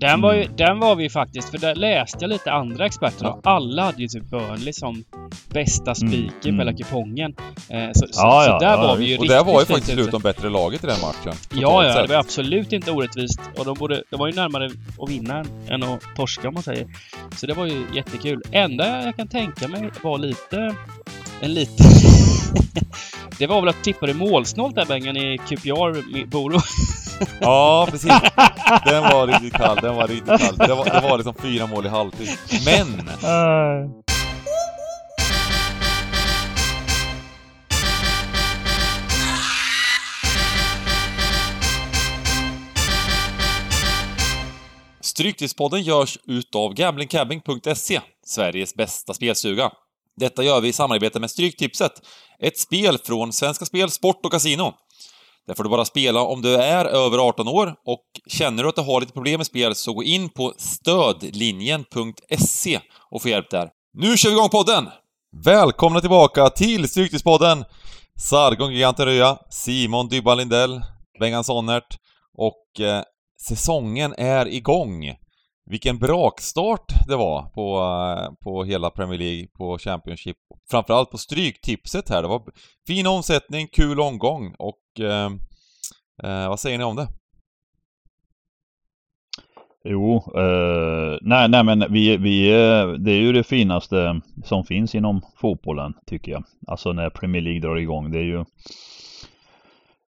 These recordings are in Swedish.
Den var, ju, den var vi faktiskt, för där läste jag lite andra experter och alla hade ju typ Burnley som bästa spiken på hela mm. kupongen. Eh, så, så, Ja, så ja, där ja, var vi ju. Och där var ju faktiskt de bättre laget i den matchen. Ja, ja, sett. det var absolut inte orättvist. Och de, borde, de var ju närmare att vinna än, att torska om man säger. Så det var ju jättekul. Enda jag kan tänka mig var lite... En liten... det var väl att tippa det målsnålt där Bengan i QPR Boro. Ja, precis. Den var riktigt kall, den var riktigt kall. Det var, det var liksom fyra mål i halvtid. Men! Äh. Stryktipspodden görs utav gamblingcabbing.se, Sveriges bästa spelstuga. Detta gör vi i samarbete med Stryktipset, ett spel från Svenska Spel, Sport och Casino. Där får du bara spela om du är över 18 år och känner du att du har lite problem med spel så gå in på stödlinjen.se och få hjälp där. Nu kör vi igång podden! Välkomna tillbaka till Stryktipspodden! Sargon Giganten Röja, Simon Dybban Lindell, Bengan Sonnert och eh, säsongen är igång. Vilken brakstart det var på, eh, på hela Premier League, på Championship. Framförallt på Stryktipset här. Det var fin omsättning, kul omgång och vad säger ni om det? Jo, eh, nej, nej men vi, vi, eh, det är ju det finaste som finns inom fotbollen tycker jag. Alltså när Premier League drar igång. Det är ju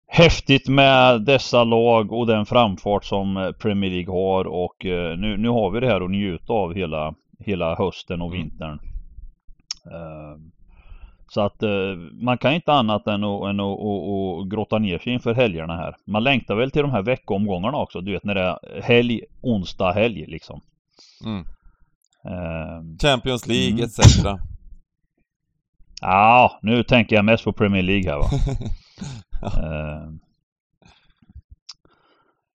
häftigt med dessa lag och den framfart som eh, Premier League har och eh, nu, nu har vi det här att njuta av hela, hela hösten och Mm. vintern. Eh, Så att eh, man kan inte annat än att, än att, att, att grotta ner sig inför helgerna här. Man längtar väl till de här veckoomgångarna också. Du vet när det är helg, onsdag, helg liksom. Mm. Eh, Champions League Mm. etc. Ja, nu tänker jag mest på Premier League här va. Eh,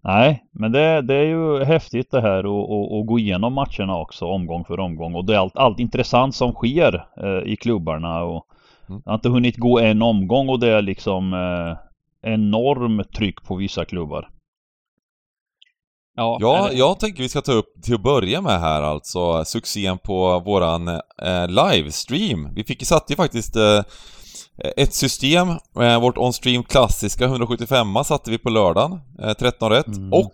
nej, men det, det är ju häftigt det här att och, och gå igenom matcherna också omgång för omgång. Och det är allt, allt intressant som sker eh, i klubbarna. Och. Jag har inte hunnit gå en omgång och det är liksom eh, enorm tryck på vissa klubbar. Ja, Ja, eller- jag tänker vi ska ta upp till att börja med här alltså succén på våran eh, livestream. Vi fick satte ju faktiskt eh, ett system, eh, vårt on-stream klassiska 175 satte vi på lördagen, eh, 13 rätt. Mm. Och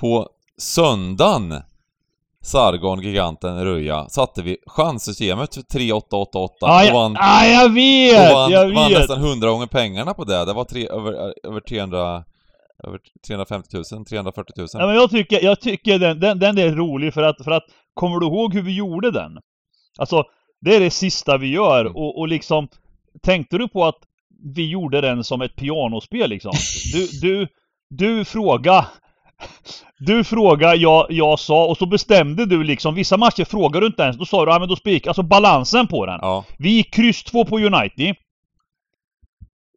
på söndagen, Sargon, giganten, Röja, satte vi chanssystemet för 3888 Ah, och vann, ah, jag vet! och vann, jag vann vet! nästan 100 gånger pengarna på det. Det var tre, över, över 300, över 350 000, 340 000. Ja, men jag tycker, jag tycker den, den, den är rolig för att, för att Kommer du ihåg hur vi gjorde den? Alltså Det är det sista vi gör Mm. och, och liksom Tänkte du på att vi gjorde den som ett pianospel liksom? Du, du, du fråga Du fråga, jag, jag sa och så bestämde du liksom Vissa matcher frågar du inte ens, då sa du ja men då spik, alltså balansen på den. Ja. Vi gick kryss 2 på United.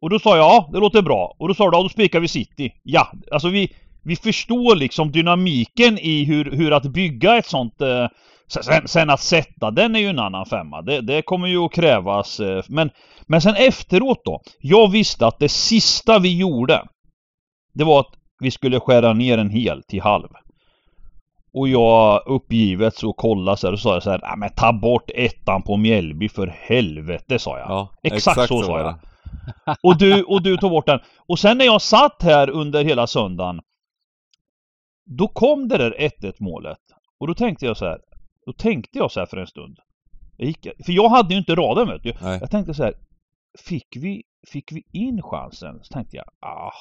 Och då sa jag ja, det låter bra. Och då sa du ja, då spikar vi City. Ja, alltså vi Vi förstår liksom dynamiken i hur, hur att bygga ett sånt eh, sen, sen att sätta den är ju en annan femma. Det, det kommer ju att krävas eh, Men Men sen efteråt då. Jag visste att det sista vi gjorde Det var att vi skulle skära ner en hel till halv och jag uppgivet så kollade så här och sa jag så här, "Nej, men ta bort ettan på Mjällby för helvete sa jag. Ja, Exakt så sa var jag. Och du, och du tog bort den. Och sen när jag satt här under hela söndagen Då kom det där 1-1 målet. Och då tänkte jag så här. Då tänkte jag så här för en stund. Jag gick, för jag hade ju inte raden vet du. Nej. Jag tänkte så här. Fick vi, fick vi in chansen? Så tänkte jag, ah.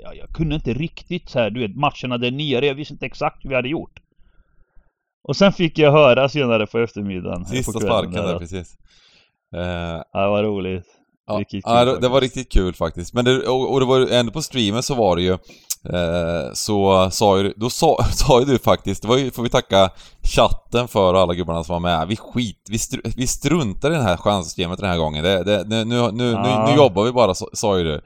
Jag, jag kunde inte riktigt så här, du vet matcherna där nere. Jag visste inte exakt hur vi hade gjort. Och sen fick jag höra senare på eftermiddagen. Sista på sparken där, precis. Eh, Ja, det var roligt. Ja, Riktigt ja kul det, det var riktigt kul faktiskt. Men det, och, och det var ändå på streamen så var det ju eh, Så sa ju då sa, sa ju du faktiskt, det var ju, får vi tacka chatten för och alla gubbarna som var med. Vi skit, vi, str, vi struntar i det här chanssystemet den här gången. Det, det, nu, nu, nu, Ja. nu, nu jobbar vi bara, sa, sa ju du.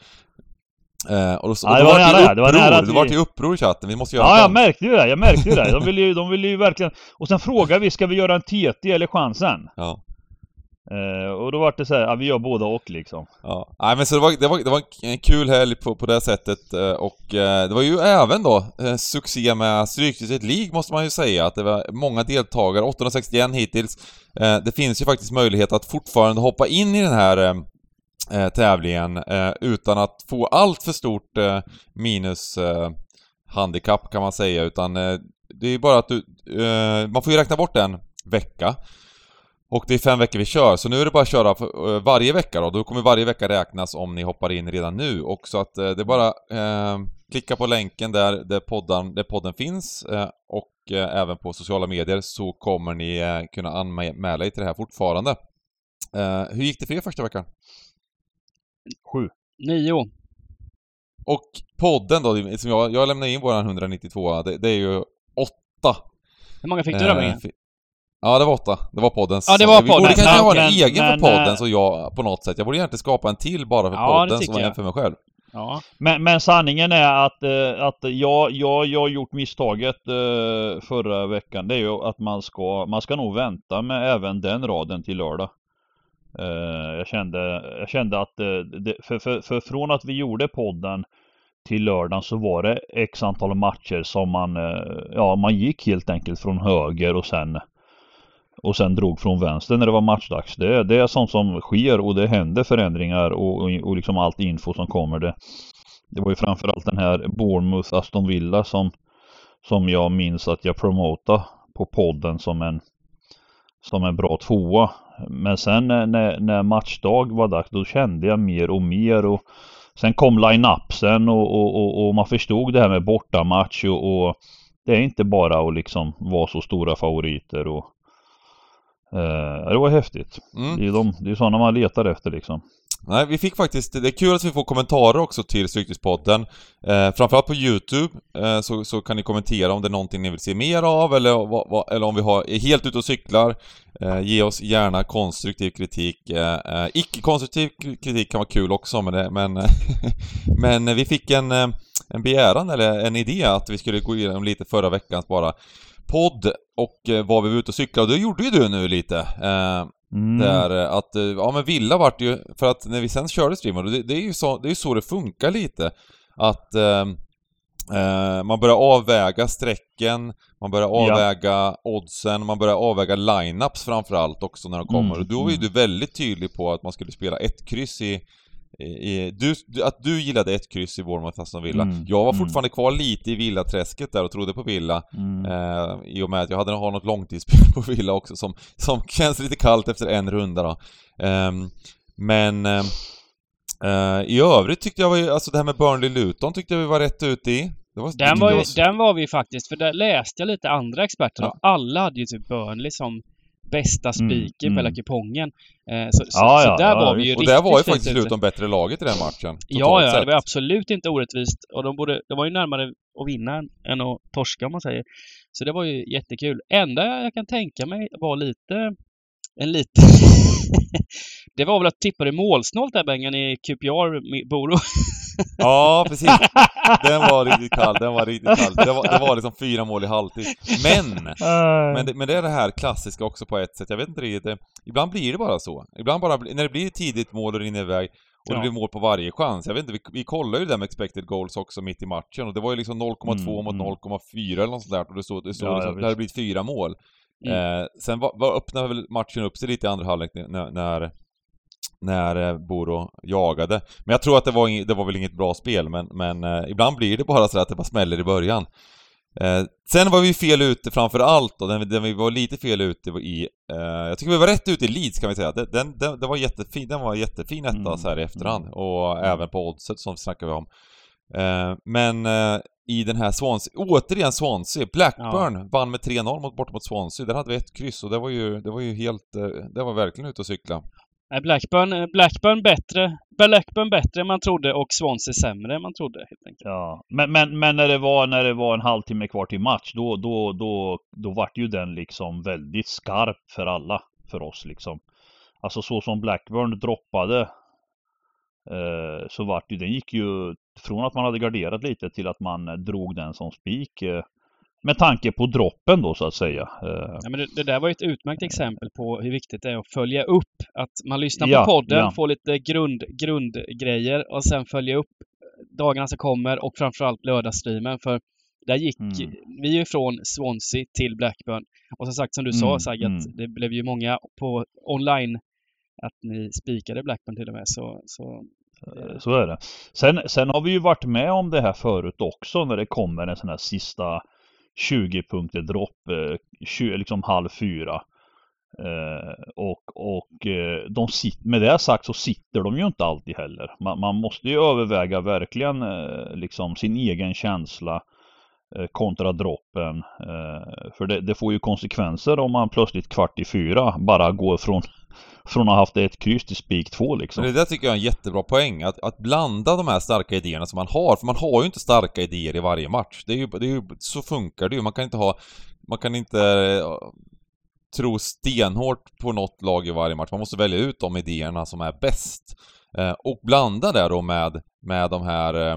Eh, och då, Ja, det var nära, det var nära att det var vi- till uppror i chatten. Vi måste göra Ja, jag märkte ju det. Jag märkte ju det. De ville ju, de ville ju verkligen... Och sen frågade vi, ska vi göra en TT eller chansen? Ja. Eh, och då var det så här, ja, vi gör båda och liksom. Ja, nej men så det var, det var, det var en kul helg på, på det sättet eh, och eh, det var ju även då eh, succé med Stryktipset League måste man ju säga att det var många deltagare, 861 hittills. Eh, det finns ju faktiskt möjlighet att fortfarande hoppa in i den här eh, tävlingen eh, utan att få allt för stort eh, minus eh, handikapp kan man säga utan eh, det är bara att du, eh, man får ju räkna bort en vecka. Och det är fem veckor vi kör, så nu är det bara att köra för, eh, varje vecka då. Då kommer varje vecka räknas om ni hoppar in redan nu. Och så att eh, det är bara eh, klicka på länken där, där, podden, där podden finns eh, och eh, även på sociala medier så kommer ni eh, kunna anmäla er till det här fortfarande. Eh, hur gick det för er första veckan? Sju. Nio. Och podden då, som jag, jag lämnade in våran 192 det, det är ju åtta. Hur många fick du då, Eh, Ja, det var åtta. Det var poddens. Ja, det var Vi borde kanske ha en men- egen men, för podden eh, så jag, på något sätt. Jag borde egentligen skapa en till bara för Ja, podden som en för mig själv. Ja. Men, men sanningen är att, eh, att jag, jag, jag har gjort misstaget eh, förra veckan. Det är ju att man ska, man ska nog vänta med även den raden till lördag. Eh, jag, kände, jag kände att, eh, det, för, för, för från att vi gjorde podden till lördagen så var det x antal matcher som man, eh, ja man gick helt enkelt från höger och sen och sen drog från vänster när det var matchdags. Det, det är sånt som sker och det händer förändringar och, och, och liksom allt info som kommer. Det, det var ju framförallt den här Bournemouth Aston Villa som, som jag minns att jag promotade på podden som en, som en bra tvåa. Men sen när, när, matchdag var dags då kände jag mer och mer och sen kom line-upsen och, och, och, och man förstod det här med bortamatch och, och det är inte bara att liksom vara så stora favoriter och eh, det var häftigt. Mm. Det är ju de, det är sådana man letar efter liksom. Nej, vi fick faktiskt, det är kul att vi får kommentarer också till Stryktipspodden. Eh, framförallt på Youtube eh, så, så kan ni kommentera om det är någonting ni vill se mer av eller, va, va, eller om vi har, är helt ute och cyklar. Eh, ge oss gärna konstruktiv kritik. Eh, eh, Icke-konstruktiv kritik kan vara kul också men, det, men, men vi fick en, eh, en begäran eller en idé att vi skulle gå igenom lite förra veckans bara podd och eh, var vi var ute och cyklade och det gjorde ju du nu lite. Eh, Mm. där eh, att, eh, ja men Villa vart ju, för att när vi sen körde streamen, det, det är ju så, det är så det funkar lite. Att eh, eh, man börjar avväga strecken, man börjar Ja. avväga oddsen, man börjar avväga lineups framförallt också när de kommer. Mm, och då var ju mm. du väldigt tydlig på att man skulle spela ett kryss i, i, i du, att du gillade ett kryss i Bournemouth Aston Villa. Mm, Jag var mm. fortfarande kvar lite i Villaträsket där och trodde på Villa. Mm. Eh, I och med att jag hade har något långtidsspel på Villa också som, som känns lite kallt efter en runda då. Ehm, men ehm, eh, i övrigt tyckte jag, var, alltså det här med Burnley-Luton tyckte jag vi var rätt ute i. Det var, Den var, ju, den var vi faktiskt, för där läste jag lite andra experter Ja. och alla hade ju typ Burnley som bästa spiken mm. på hela kupongen. Eh, så, så, Ja, så ja, där ja, var vi ju visst. Och riktigt där var ju faktiskt. Luton bättre laget i den matchen. Ja, ja, sett. det var absolut inte orättvist. Och de, borde, de var ju närmare att vinna än, än att torska om man säger. Så det var ju jättekul. Enda jag kan tänka mig var lite, en liten... det var väl att tippa det målsnålt där Bengan i QPR, Boro. Ja, precis. Den var riktigt kall, den var riktigt kall. Det var, det var liksom fyra mål i halvtid. Men! Men det, men det är det här klassiska också på ett sätt. Jag vet inte riktigt. det- Ibland blir det bara så. Ibland bara, när det blir tidigt mål och rinner iväg och det Ja. blir mål på varje chans. Jag vet inte, vi, vi kollade ju det där med expected goals också mitt i matchen och det var ju liksom 0,2 Mm, mot mm. 0,4 eller något sånt där och det stod, det stod Ja, liksom, det hade blivit fyra mål. Mm. Eh, sen var, var öppnade väl matchen upp sig lite i andra halvlek när, när när eh, Boro jagade. Men jag tror att det var, ing- det var väl inget bra spel, men, men eh, ibland blir det bara så att det bara smäller i början. Eh, sen var vi fel ute framför allt och den, den vi var lite fel ute i, eh, jag tycker vi var rätt ute i Leeds kan vi säga. Den, den, den, den var jättefin, den var jättefin etta Mm, så här i efterhand mm. och även på oddset som snackar vi om. Eh, men eh, i den här Swansea, återigen Swansea, Blackburn vann med 3-0 mot, bort mot Swansea. Där hade vi ett kryss och det var ju, det var ju helt, eh, det var verkligen ute och cykla. Blackburn, Blackburn bättre. Blackburn bättre än man trodde och Swansea sämre än man trodde helt enkelt. Ja, men, men, men när, det var, när det var en halvtimme kvar till match då, då, då, då vart ju den liksom väldigt skarp för alla, för oss liksom. Alltså så som Blackburn droppade eh, så vart ju, den gick ju från att man hade garderat lite till att man eh, drog den som spik. Eh, med tanke på droppen då så att säga. Eh, Ja, men det, det där var ju ett utmärkt exempel på hur viktigt det är att följa upp. Att man lyssnar Ja, på podden, ja. får lite grund, grundgrejer och sen följa upp dagarna som kommer och framförallt lördagsstreamen. För där gick Mm. vi ju från Swansea till Blackburn. Och som sagt, som du sa Mm, Sagge, att mm. det blev ju många på online att ni spikade Blackburn till och med. Så, så så är det. Sen, sen har vi ju varit med om det här förut också när det kommer en sån här sista 20 punkter dropp, eh, 20, liksom halv fyra. Eh, och och eh, de sit, med det sagt så sitter de ju inte alltid heller. Man, man måste ju överväga verkligen eh, liksom sin egen känsla eh, Eh, kontra droppen. Eh, för det, det får ju konsekvenser om man plötsligt kvart i fyra bara går från, från att ha haft ett kryss till spik två liksom. Men det där tycker jag är en jättebra poäng, att, att blanda de här starka idéerna som man har, för man har ju inte starka idéer i varje match. Det är ju, det är ju så funkar det ju, man kan inte ha, man kan inte eh, tro stenhårt på något lag i varje match, man måste välja ut de idéerna som är bäst. Och blanda det då med, med de här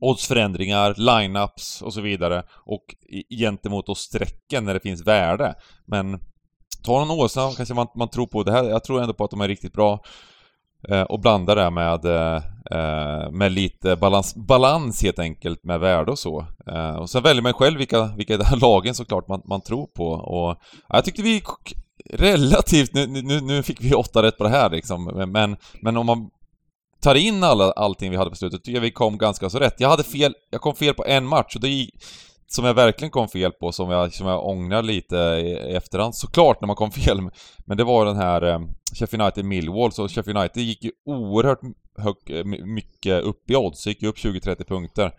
oddsförändringar, lineups och så vidare och gentemot då strecken när det finns värde. Men ta någon åsna kanske man, man tror på det här, jag tror ändå på att de är riktigt bra. Eh, och blanda det med, eh, eh, med lite balans, balans helt enkelt med värde och så. Eh, och sen väljer man själv vilka, vilka de här lagen såklart man, man tror på och ja, jag tyckte vi relativt, nu, nu, nu fick vi åtta rätt på det här liksom, men, men om man tar in alla, allting vi hade på slutet, tycker jag vi kom ganska så rätt. Jag hade fel, jag kom fel på en match och det gick, som jag verkligen kom fel på, som jag, som jag ångrar lite i i efterhand, såklart när man kom fel, men det var den här eh, Sheffield United Millwall, så Sheffield United gick ju oerhört hög, eh, mycket upp i odds, gick ju upp 20-30 punkter.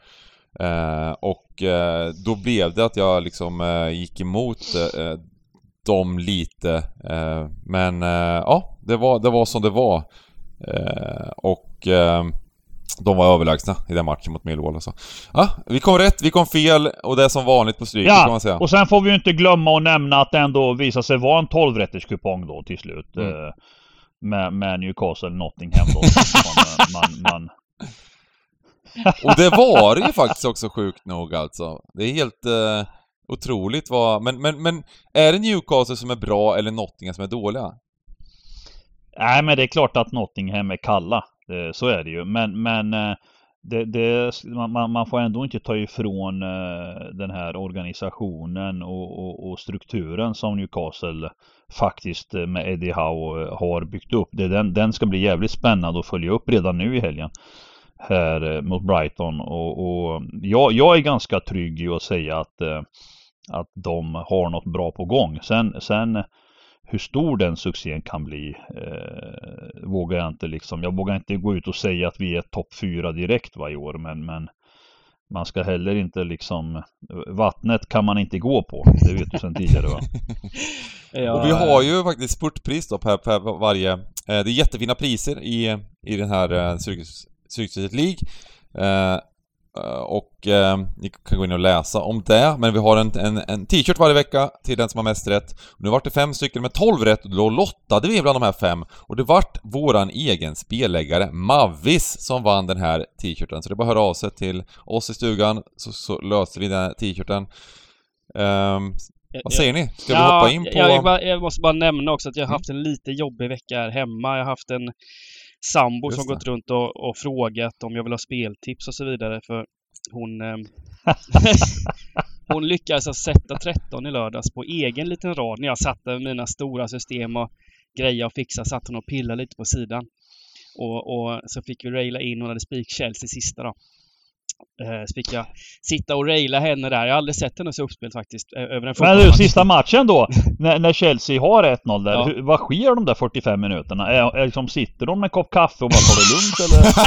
Eh, och eh, då blev det att jag liksom eh, gick emot eh, dem lite. Eh, men eh, ja, det var, det var som det var. Eh, och eh, de var överlägsna i den matchen mot Millwall alltså. Ja, vi kom rätt, vi kom fel och det är som vanligt på stryket kan man Ja, säga. och sen får vi ju inte glömma att nämna att det ändå visade sig vara en 12-rätters kupong då till slut. Mm. Eh, med, med Newcastle Nottingham då. man, man, Och det var det ju faktiskt också sjukt nog alltså. Det är helt eh, otroligt vad... Men, men, men är det Newcastle som är bra eller Nottingham som är dåliga? Nej men det är klart att Nottingham är kalla. Eh, så är det ju. Men, men eh, det, det, man- man, får ändå inte ta ifrån eh, den här organisationen och, och, och strukturen som Newcastle faktiskt med Eddie Howe har byggt upp. Det, den, den ska bli jävligt spännande att följa upp redan nu i helgen. Här mot Brighton. Och, och jag, jag är ganska trygg i att säga att, att de har något bra på gång. Sen, sen hur stor den succén kan bli eh, vågar jag inte liksom. Jag vågar inte gå ut och säga att vi är topp fyra direkt varje år men, men man ska heller inte liksom Vattnet kan man inte gå på. Det vet du sedan tidigare va? Ja, Och vi har ju faktiskt spurtpris då per, per varje... Eh, det är jättefina priser i, i den här eh, Cirkus, Cirkus League. Eh, eh, och eh, ni kan gå in och läsa om det, men vi har en, en, en t-shirt varje vecka till den som har mest rätt. Nu vart det fem stycken med 12 rätt och då lottade vi bland de här fem. Och det vart våran egen spelläggare Mavis som vann den här t-shirten. Så det är bara att höra av sig till oss i stugan så, så löser vi den här t-shirten. Ehm, vad säger ni? Ska vi hoppa in på... Jag, jag, jag måste bara nämna också att jag har haft en lite jobbig vecka här hemma. Jag har haft en sambo som gått runt och, och frågat om jag vill ha speltips och så vidare. För hon... ehm, hon lyckades alltså sätta 13 i lördags på egen liten rad. När jag satt där med mina stora system och grejer och fixa satt hon och pillade lite på sidan. Och, och så fick vi raila in, hon hade spik Chelsea sista då. Eh, så fick jag sitta och raila henne där. Jag har aldrig sett henne så uppspelt faktiskt. Över en Men du, sista matchen då, när, när Chelsea har 1-0 där, Ja. hur, vad sker de där 45 minuterna? Är, är liksom, sitter de med en kopp kaffe och bara tar det lugnt eller?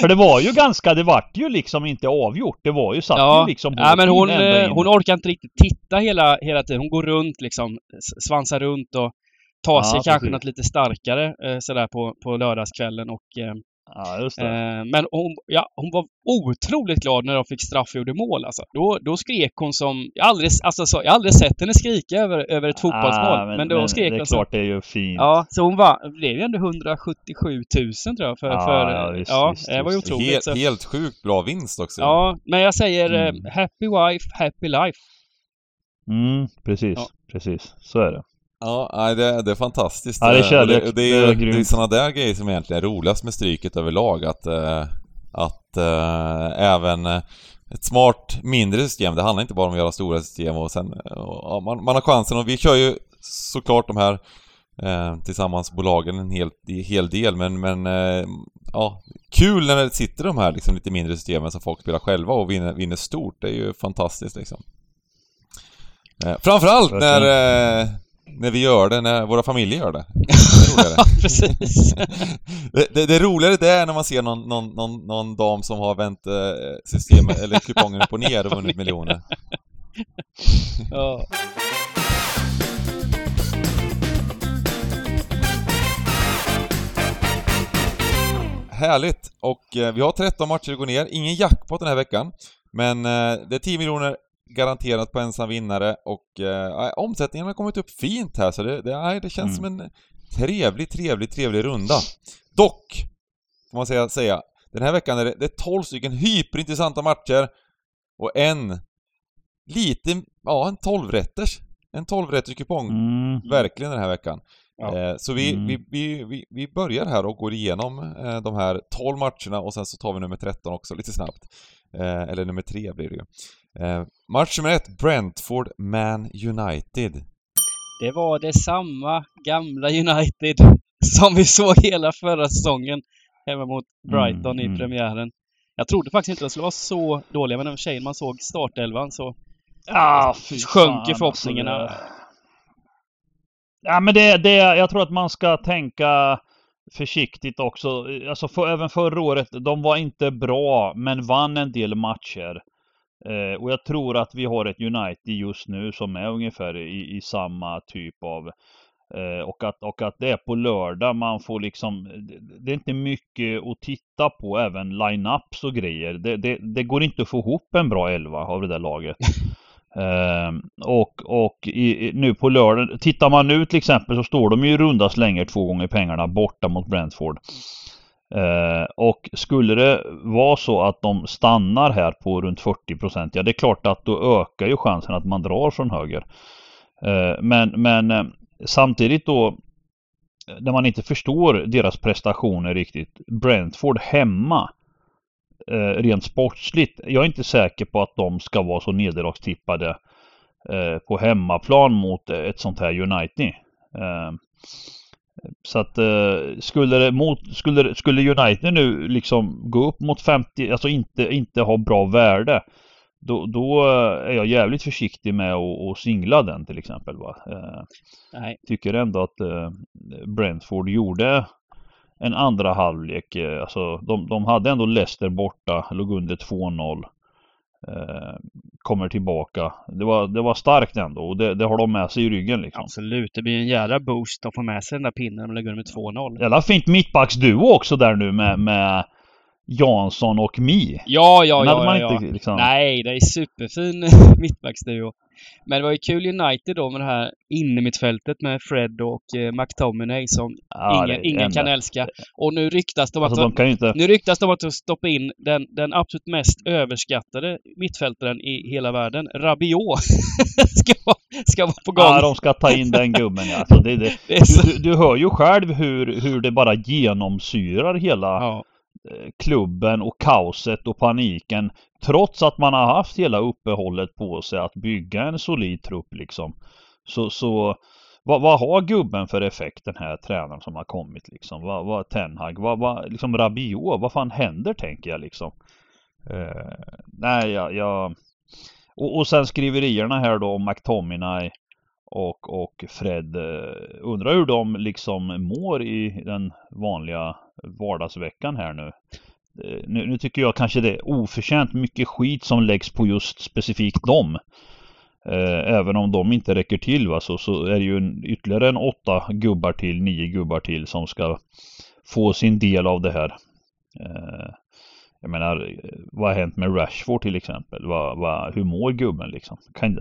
För det var ju ganska, det vart ju liksom inte avgjort. Det var ju, satt Ja, ju liksom ja men hon, eh, hon orkar inte riktigt titta hela, hela tiden. Hon går runt liksom, svansar runt och tar Ja, sig kanske precis. något lite starkare eh, sådär på, på lördagskvällen och eh, Ja, just det. Eh, men hon, ja, hon var otroligt glad när de fick straff och gjorde mål alltså. Då, då skrek hon som... Jag har aldrig, alltså, så, jag har aldrig sett henne skrika över, över ett fotbollsmål. Ah, men, då skrek Det är hon så. klart det är ju fint. Ja, så hon var... Det blev ju ändå 177 000 tror jag för... Ja, för ja, visst, ja visst, det var ju otroligt. Helt, så. helt sjukt bra vinst också. Ja, men jag säger eh, Mm. happy wife, happy life. Mm, precis. Ja. Precis. Så är det. Ja, det, det är fantastiskt. Ja, det är Eh, Det, det, Det är är, det är grymt. sådana där grejer som egentligen är roligast med Stryket överlag. Att, eh, att eh, även ett smart mindre system, det handlar inte bara om att göra stora system och sen, och, man, man har chansen och vi kör ju såklart de här eh, tillsammans bolagen en hel, en hel del men, men eh, ja, kul när det sitter de här liksom lite mindre systemen som folk spelar själva och vinner, vinner stort. Det är ju fantastiskt liksom. Eh, framförallt när, eh, när vi gör det, när våra familjer gör det. Det är roligare. Precis. Det, det, det roligare det är när man ser någon, någon, någon, någon dam som har vänt eh, systemet, eller kupongen upp och ner och vunnit miljoner. ja. Härligt! Och eh, vi har 13 matcher att gå ner, ingen jackpot den här veckan. Men eh, det är 10 miljoner garanterat på ensam vinnare och eh, omsättningen har kommit upp fint här så det, det, det känns Mm. som en trevlig, trevlig, trevlig runda. Dock, får man säga, säga den här veckan är det, det är 12 stycken hyperintressanta matcher och en lite, ja en 12-rätters. En 12-rätters kupong. Mm. Verkligen den här veckan. Ja. Eh, så vi, Mm. vi, vi, vi, vi börjar här och går igenom eh, de här 12 matcherna och sen så tar vi nummer 13 också lite snabbt. Eh, eller nummer 3 blir det ju. Eh, match nummer 1, Brentford Man United. Det var det samma gamla United som vi såg hela förra säsongen hemma mot Brighton Mm, i mm. premiären. Jag trodde faktiskt inte de skulle vara så dåliga, men den tjejen man såg startelvan så Ah, fy sjönk ju förhoppningarna. Alltså, det... Ja men det, det, jag tror att man ska tänka försiktigt också. Alltså för, även förra året, de var inte bra men vann en del matcher. Eh, och jag tror att vi har ett United just nu som är ungefär i, i samma typ av eh, och, att, och att det är på lördag man får liksom det- är inte mycket att titta på även line-ups och grejer. Det, det, det går inte att få ihop en bra elva av det där laget. Ehm, och och i, nu på lördag, tittar man nu till exempel så står de ju i runda slängar två gånger pengarna borta mot Brentford. Eh, och skulle det vara så att de stannar här på runt 40 procent, ja det är klart att då ökar ju chansen att man drar från höger. Eh, men men eh, samtidigt då när man inte förstår deras prestationer riktigt. Brentford hemma eh, rent sportsligt. Jag är inte säker på att de ska vara så nederlagstippade eh, på hemmaplan mot ett sånt här United. Eh, så att eh, skulle, det mot, skulle, skulle United nu liksom gå upp mot 50, alltså inte, inte ha bra värde. Då, då eh, är jag jävligt försiktig med att, att singla den till exempel. Va? Eh, tycker ändå att eh, Brentford gjorde en andra halvlek. Eh, alltså de, de hade ändå Leicester borta, låg under 2-0. Eh, kommer tillbaka. Det var, det var starkt ändå och det, det har de med sig i ryggen liksom. absolut. Det blir en jävla boost att få med sig den där pinnen man lägger under 2-0. Jävla fint mittbacksduo också där nu med, med Jansson och Mi. Ja, ja, ja, ja, ja. inte liksom... Nej, det är superfin mittbacksduo. Men det var ju kul United då med det här innermittfältet med Fred och eh, McTominay som Ja, ingen, ingen kan älska. Och nu ryktas det om Alltså att de inte... Nu ryktas om att de stoppa in den, den absolut mest överskattade mittfältaren i hela världen, Rabiot, ska, vara, ska vara på gång. Ja, de ska ta in den gubben ja. Alltså, det, det, Det är så... du, du, du hör ju själv hur, hur det bara genomsyrar hela Ja, Eh, klubben och kaoset och paniken. Trots att man har haft hela uppehållet på sig att bygga en solid trupp liksom. Så, så vad, vad har gubben för effekt den här tränaren som har kommit liksom? Vad, vad Tenhag, vad, vad, liksom Rabiot, vad fan händer tänker jag liksom? Eh, nej, jag, jag... Och, och sen skriverierna här då om McTominay och, och Fred. Eh, undrar hur de liksom mår i den vanliga vardagsveckan här nu. Eh, nu, nu tycker jag kanske det är oförtjänt mycket skit som läggs på just specifikt dem. Eh, även om de inte räcker till va, så, så är det ju en, ytterligare en åtta gubbar till, nio gubbar till som ska få sin del av det här. Jag menar, vad har hänt med Rashford till exempel? Vad, vad, hur mår gubben liksom? Kan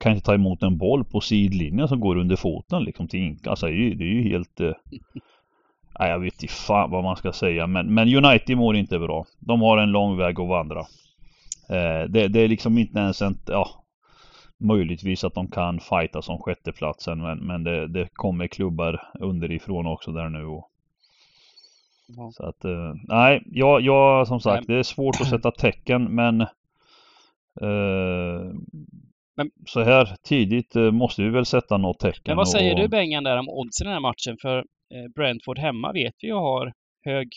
kan inte ta emot en boll på sidlinjen som går under foten liksom till Inka. Alltså det är ju, det är ju helt... Eh, nej, jag vet inte fan vad man ska säga. Men, men United mår inte bra. De har en lång väg att vandra. Eh, det, det är liksom inte ens en... Ja, möjligtvis att de kan fighta som sjätteplatsen men, men det, det kommer klubbar underifrån också där nu. Och, Ja. så att, eh, nej, jag, jag som sagt, det är svårt att sätta tecken men eh, Men- så här tidigt eh, måste vi väl sätta något tecken. Men vad säger och, du Bengan där om oddsen i den här matchen? För eh, Brentford hemma vet vi ju har hög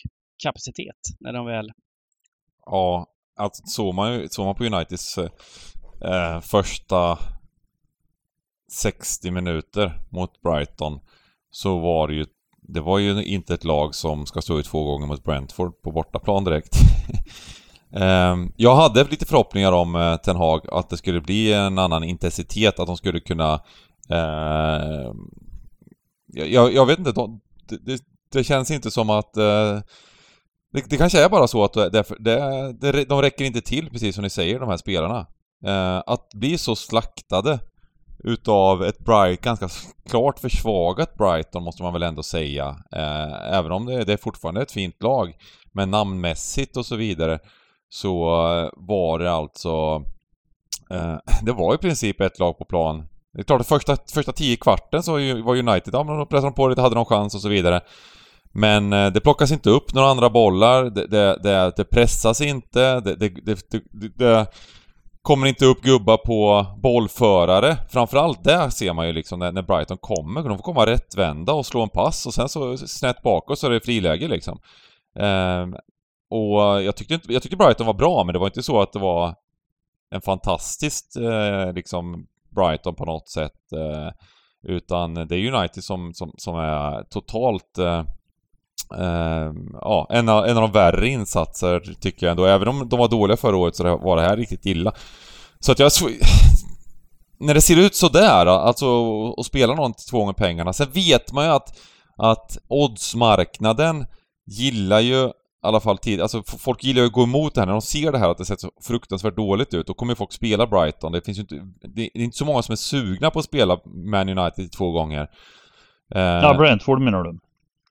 kapacitet när de väl... Ja, alltså såg man såg man på Uniteds eh, första 60 minuter mot Brighton så var det ju det var ju inte ett lag som ska stå ut två gånger mot Brentford på bortaplan direkt. Ehm, jag hade lite förhoppningar om eh, Ten Hag att det skulle bli en annan intensitet, att de skulle kunna... Eh, jag, jag vet inte, de, det, det, känns inte som att... Eh, det, det kanske är bara så att det, det, det, de räcker inte till, precis som ni säger, de här spelarna. Eh, att bli så slaktade utav ett Bright, ganska klart försvagat Brighton måste man väl ändå säga. Ehm, även om det, det är fortfarande ett fint lag. Men namnmässigt och så vidare så eh, var det alltså... Eh, det var i princip ett lag på plan. Det är klart att första, första tio kvarten så var United, ja men de pressade på lite, hade någon chans och så vidare. Men eh, det plockas inte upp några andra bollar, det, det, det, det pressas inte, det, det, det, det, det kommer inte upp gubbar på bollförare. Framförallt där ser man ju liksom när, när Brighton kommer, de får komma rättvända och slå en pass och sen så snett bakåt så är det friläge liksom. Ehm, och eh, jag tyckte, inte, jag tyckte Brighton var bra, men det var inte så att det var en fantastiskt eh, liksom Brighton på något sätt. Eh, utan det är United som, som, som är totalt eh, eh, ja, en av, en av de värre insatser tycker jag ändå. Även om de var dåliga förra året så var det här riktigt illa. Så att jag... När det ser ut sådär, alltså och spela någon till två gånger pengarna. Sen vet man ju att, att oddsmarknaden gillar ju alla fall tid, alltså folk gillar ju att gå emot det här när de ser det här att det ser så fruktansvärt dåligt ut. Då kommer ju folk spela Brighton. Det finns ju inte, det är inte så många som är sugna på att spela Man United två gånger. Eh, Ja, Brentford menar du?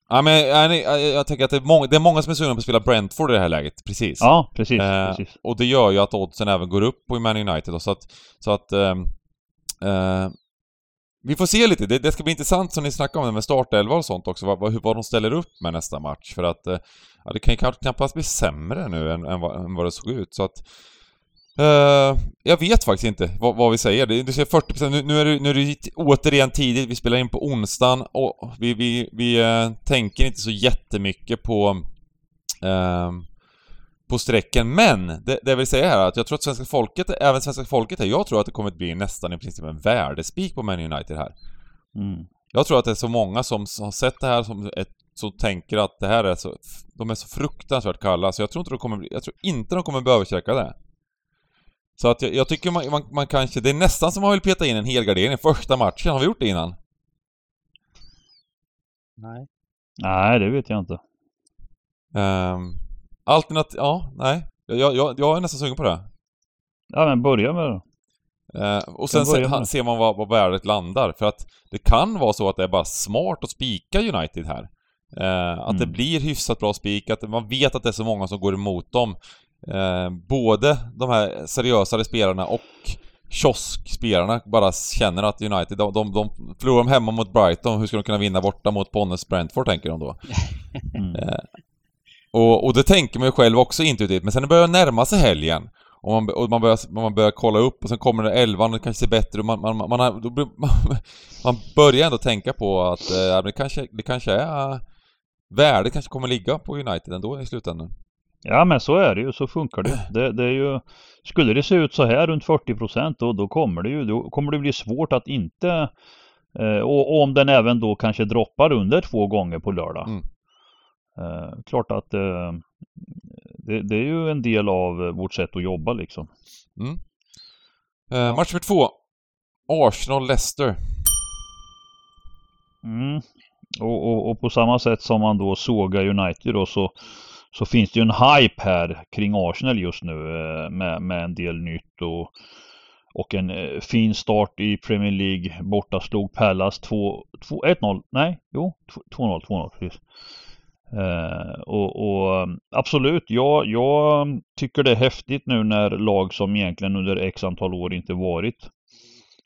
Ja men jag, jag, jag tänker att det är, många, det är många som är sugna på att spela Brentford i det här läget, precis. Ja, precis. Eh, precis. och det gör ju att oddsen även går upp på Man United då, så att... Så att ehm, eh, vi får se lite, det, det ska bli intressant som ni snackar om det med startelva och sånt också, vad, vad, vad de ställer upp med nästa match. För att eh, ja, det kan ju knappast bli sämre nu än, än, vad, än vad det såg ut. Så att... Eh, jag vet faktiskt inte vad, vad vi säger. Det, du ser 40% nu, nu är det, nu är det återigen tidigt, vi spelar in på onsdagen och vi, vi, vi eh, tänker inte så jättemycket på ehm, på strecken. Men det, det jag vill säga här är att jag tror att svenska folket, även svenska folket här, jag tror att det kommer att bli nästan i princip en värdespik på Man United här. Mm. Jag tror att det är så många som har sett det här som ett, som tänker att det här är så, de är så fruktansvärt kalla, så jag tror inte de kommer bli, jag tror inte de kommer bli överstrecka det. Så att jag, jag tycker man, man, man kanske, det är nästan som man vill peta in en helgardering i första matchen, har vi gjort det innan? Nej. Nej, det vet jag inte. Um, Alternativ, ja, nej. Jag, jag, jag är nästan sugen på det. Ja, men börja med det. Eh, och sen se, det. ser man vad, vad värdet landar. För att det kan vara så att det är bara smart att spika United här. Eh, att det Mm. blir hyfsat bra spik, att man vet att det är så många som går emot dem. Eh, både de här seriösare spelarna och kioskspelarna bara känner att United, de, de, de förlorar de hemma mot Brighton, hur ska de kunna vinna borta mot Ponnes Brentford tänker de då. Mm. Eh, och, och det tänker man ju själv också intuitivt, men sen när det börjar närma sig helgen och man, och man, börjar, man börjar kolla upp och sen kommer det elvan och det kanske ser bättre och man, man, man, man, då man, börjar ändå tänka på att eh, det, kanske, det kanske är... Värdet kanske kommer ligga på United ändå i slutändan. Ja men så är det ju, så funkar det. det. Det är ju Skulle det se ut så här runt 40 procent då, då kommer det ju, då kommer det bli svårt att inte eh, och, och om den även då kanske droppar under två gånger på lördag. Mm. Eh, klart att eh, det, det är ju en del av eh, vårt sätt att jobba liksom. Mm. Eh, match nummer två. Arsenal-Leicester. Mm. Och, och, och på samma sätt som man då sågar United då så så finns det ju en hype här kring Arsenal just nu eh, med, med en del nytt och, och en eh, fin start i Premier League. Borta slog Pallas 2-1-0. Nej, jo 2-0, 2-0 precis. Eh, och, och, absolut, ja, jag tycker det är häftigt nu när lag som egentligen under x antal år inte varit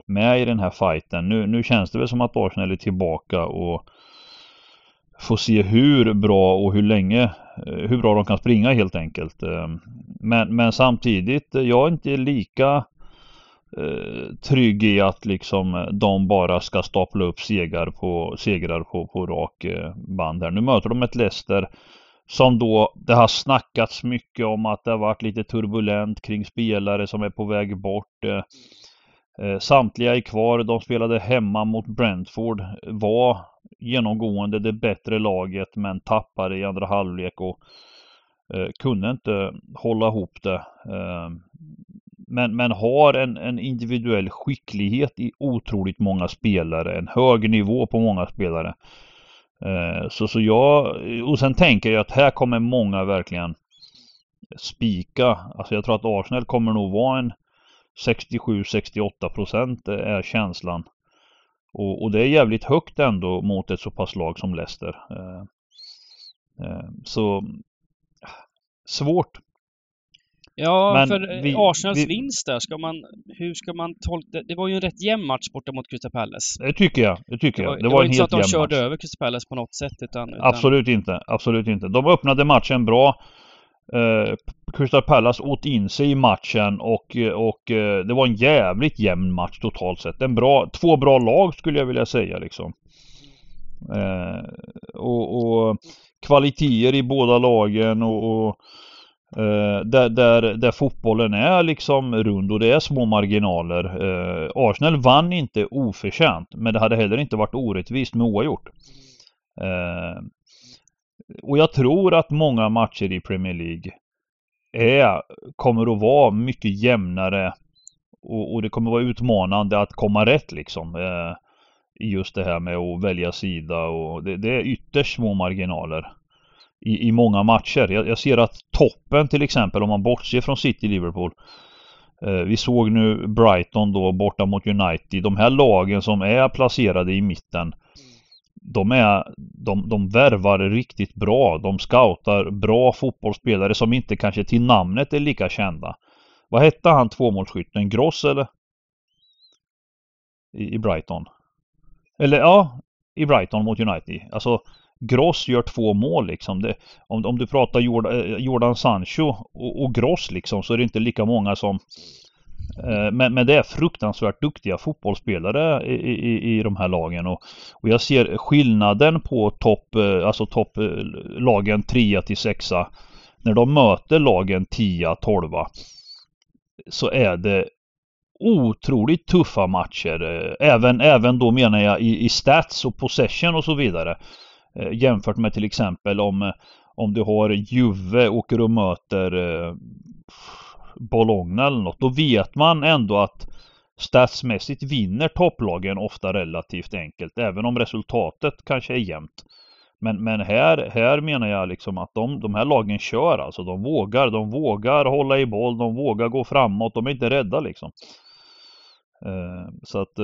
med i den här fighten. Nu, nu känns det väl som att Arsenal är tillbaka och får se hur bra och hur länge, eh, hur bra de kan springa helt enkelt. Eh, men, men samtidigt, eh, jag är inte lika eh, trygg i att liksom eh, de bara ska stapla upp segrar på, segrar på, på rak eh, band här. Nu möter de ett Leicester som då, det har snackats mycket om att det har varit lite turbulent kring spelare som är på väg bort. Eh, samtliga är kvar. De spelade hemma mot Brentford. Var genomgående det bättre laget men tappade i andra halvlek och eh, kunde inte hålla ihop det. Eh, men, men har en, en individuell skicklighet i otroligt många spelare, en hög nivå på många spelare. Eh, så, så jag, och sen tänker jag att här kommer många verkligen spika. Alltså jag tror att Arsenal kommer nog vara en 67-68 procent eh, är känslan. Och, och, det är jävligt högt ändå mot ett så pass lag som Leicester. Eh, så svårt. Ja, Men för vi, Arsenals vi, vinst där, ska man, hur ska man tolka det? var ju en rätt jämn match borta mot Crystal Palace. Det tycker jag. Det tycker det var, jag. Det, det var, var inte så att de körde match. över Crystal Palace på något sätt utan, utan... Absolut inte. Absolut inte. De öppnade matchen bra. Eh, Crystal Palace åt in sig i matchen och, och eh, det var en jävligt jämn match totalt sett. En bra, två bra lag skulle jag vilja säga liksom. Eh, och, och kvaliteter i båda lagen och, och Eh, där, där, där fotbollen är liksom rund och det är små marginaler. Eh, Arsenal vann inte oförtjänt men det hade heller inte varit orättvist med oavgjort. Eh, och jag tror att många matcher i Premier League är, kommer att vara mycket jämnare och, och det kommer att vara utmanande att komma rätt liksom. Eh, I just det här med att välja sida och det, det är ytterst små marginaler. I, i många matcher. Jag, jag, ser att toppen till exempel om man bortser från City-Liverpool. Eh, vi såg nu Brighton då borta mot United. De här lagen som är placerade i mitten de, är, de, de värvar riktigt bra. De scoutar bra fotbollsspelare som inte kanske till namnet är lika kända. Vad hette han tvåmålsskytten? Gross eller? I, I, Brighton. Eller ja, i Brighton mot United. Alltså Gross gör två mål liksom. Det, om, om du pratar Jordan, eh, Jordan Sancho och, och Gross liksom så är det inte lika många som Eh, men, men det är fruktansvärt duktiga fotbollsspelare i, i, i de här lagen och, och jag ser skillnaden på topp, eh, alltså topplagen eh, 3 till 6 när de möter lagen 10, 12 så är det otroligt tuffa matcher. Eh, även, även då menar jag i, i stats och possession och så vidare. Eh, jämfört med till exempel om, om du har Juve åker och möter eh, Bologna eller något. Då vet man ändå att statsmässigt vinner topplagen ofta relativt enkelt. Även om resultatet kanske är jämnt. Men, men här, här menar jag liksom att de, de här lagen kör alltså. De vågar, de vågar hålla i boll, de vågar gå framåt, de är inte rädda liksom. Eh, så att,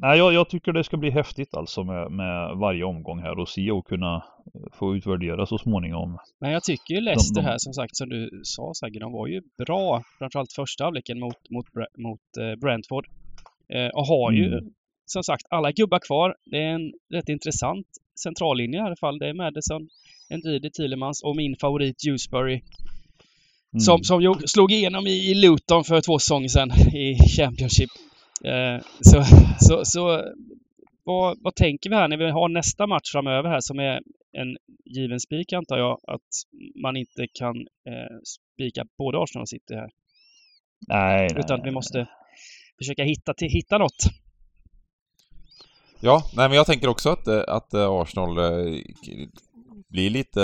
nej jag, jag, tycker det ska bli häftigt alltså med, med varje omgång här och se och kunna få utvärdera så småningom. Men jag tycker ju Leicester här som sagt som du sa Sagge, de var ju bra framförallt första halvleken mot, mot, mot eh, Brentford. Eh, och har ju mm. som sagt alla gubbar kvar. Det är en rätt intressant centrallinje i alla fall. Det är Madison, Ndidi, Thielemans och min favorit Dewsbury. Mm. Som, som slog igenom i Luton för två säsonger sedan i Championship. Eh, så, så, så vad, vad tänker vi här när vi har nästa match framöver här som är en given spik antar jag att man inte kan eh, spika både Arsenal och City här. Nej, Utan nej, vi måste nej. försöka hitta, till, hitta något. Ja, nej men jag tänker också att, eh, att eh, Arsenal blir lite,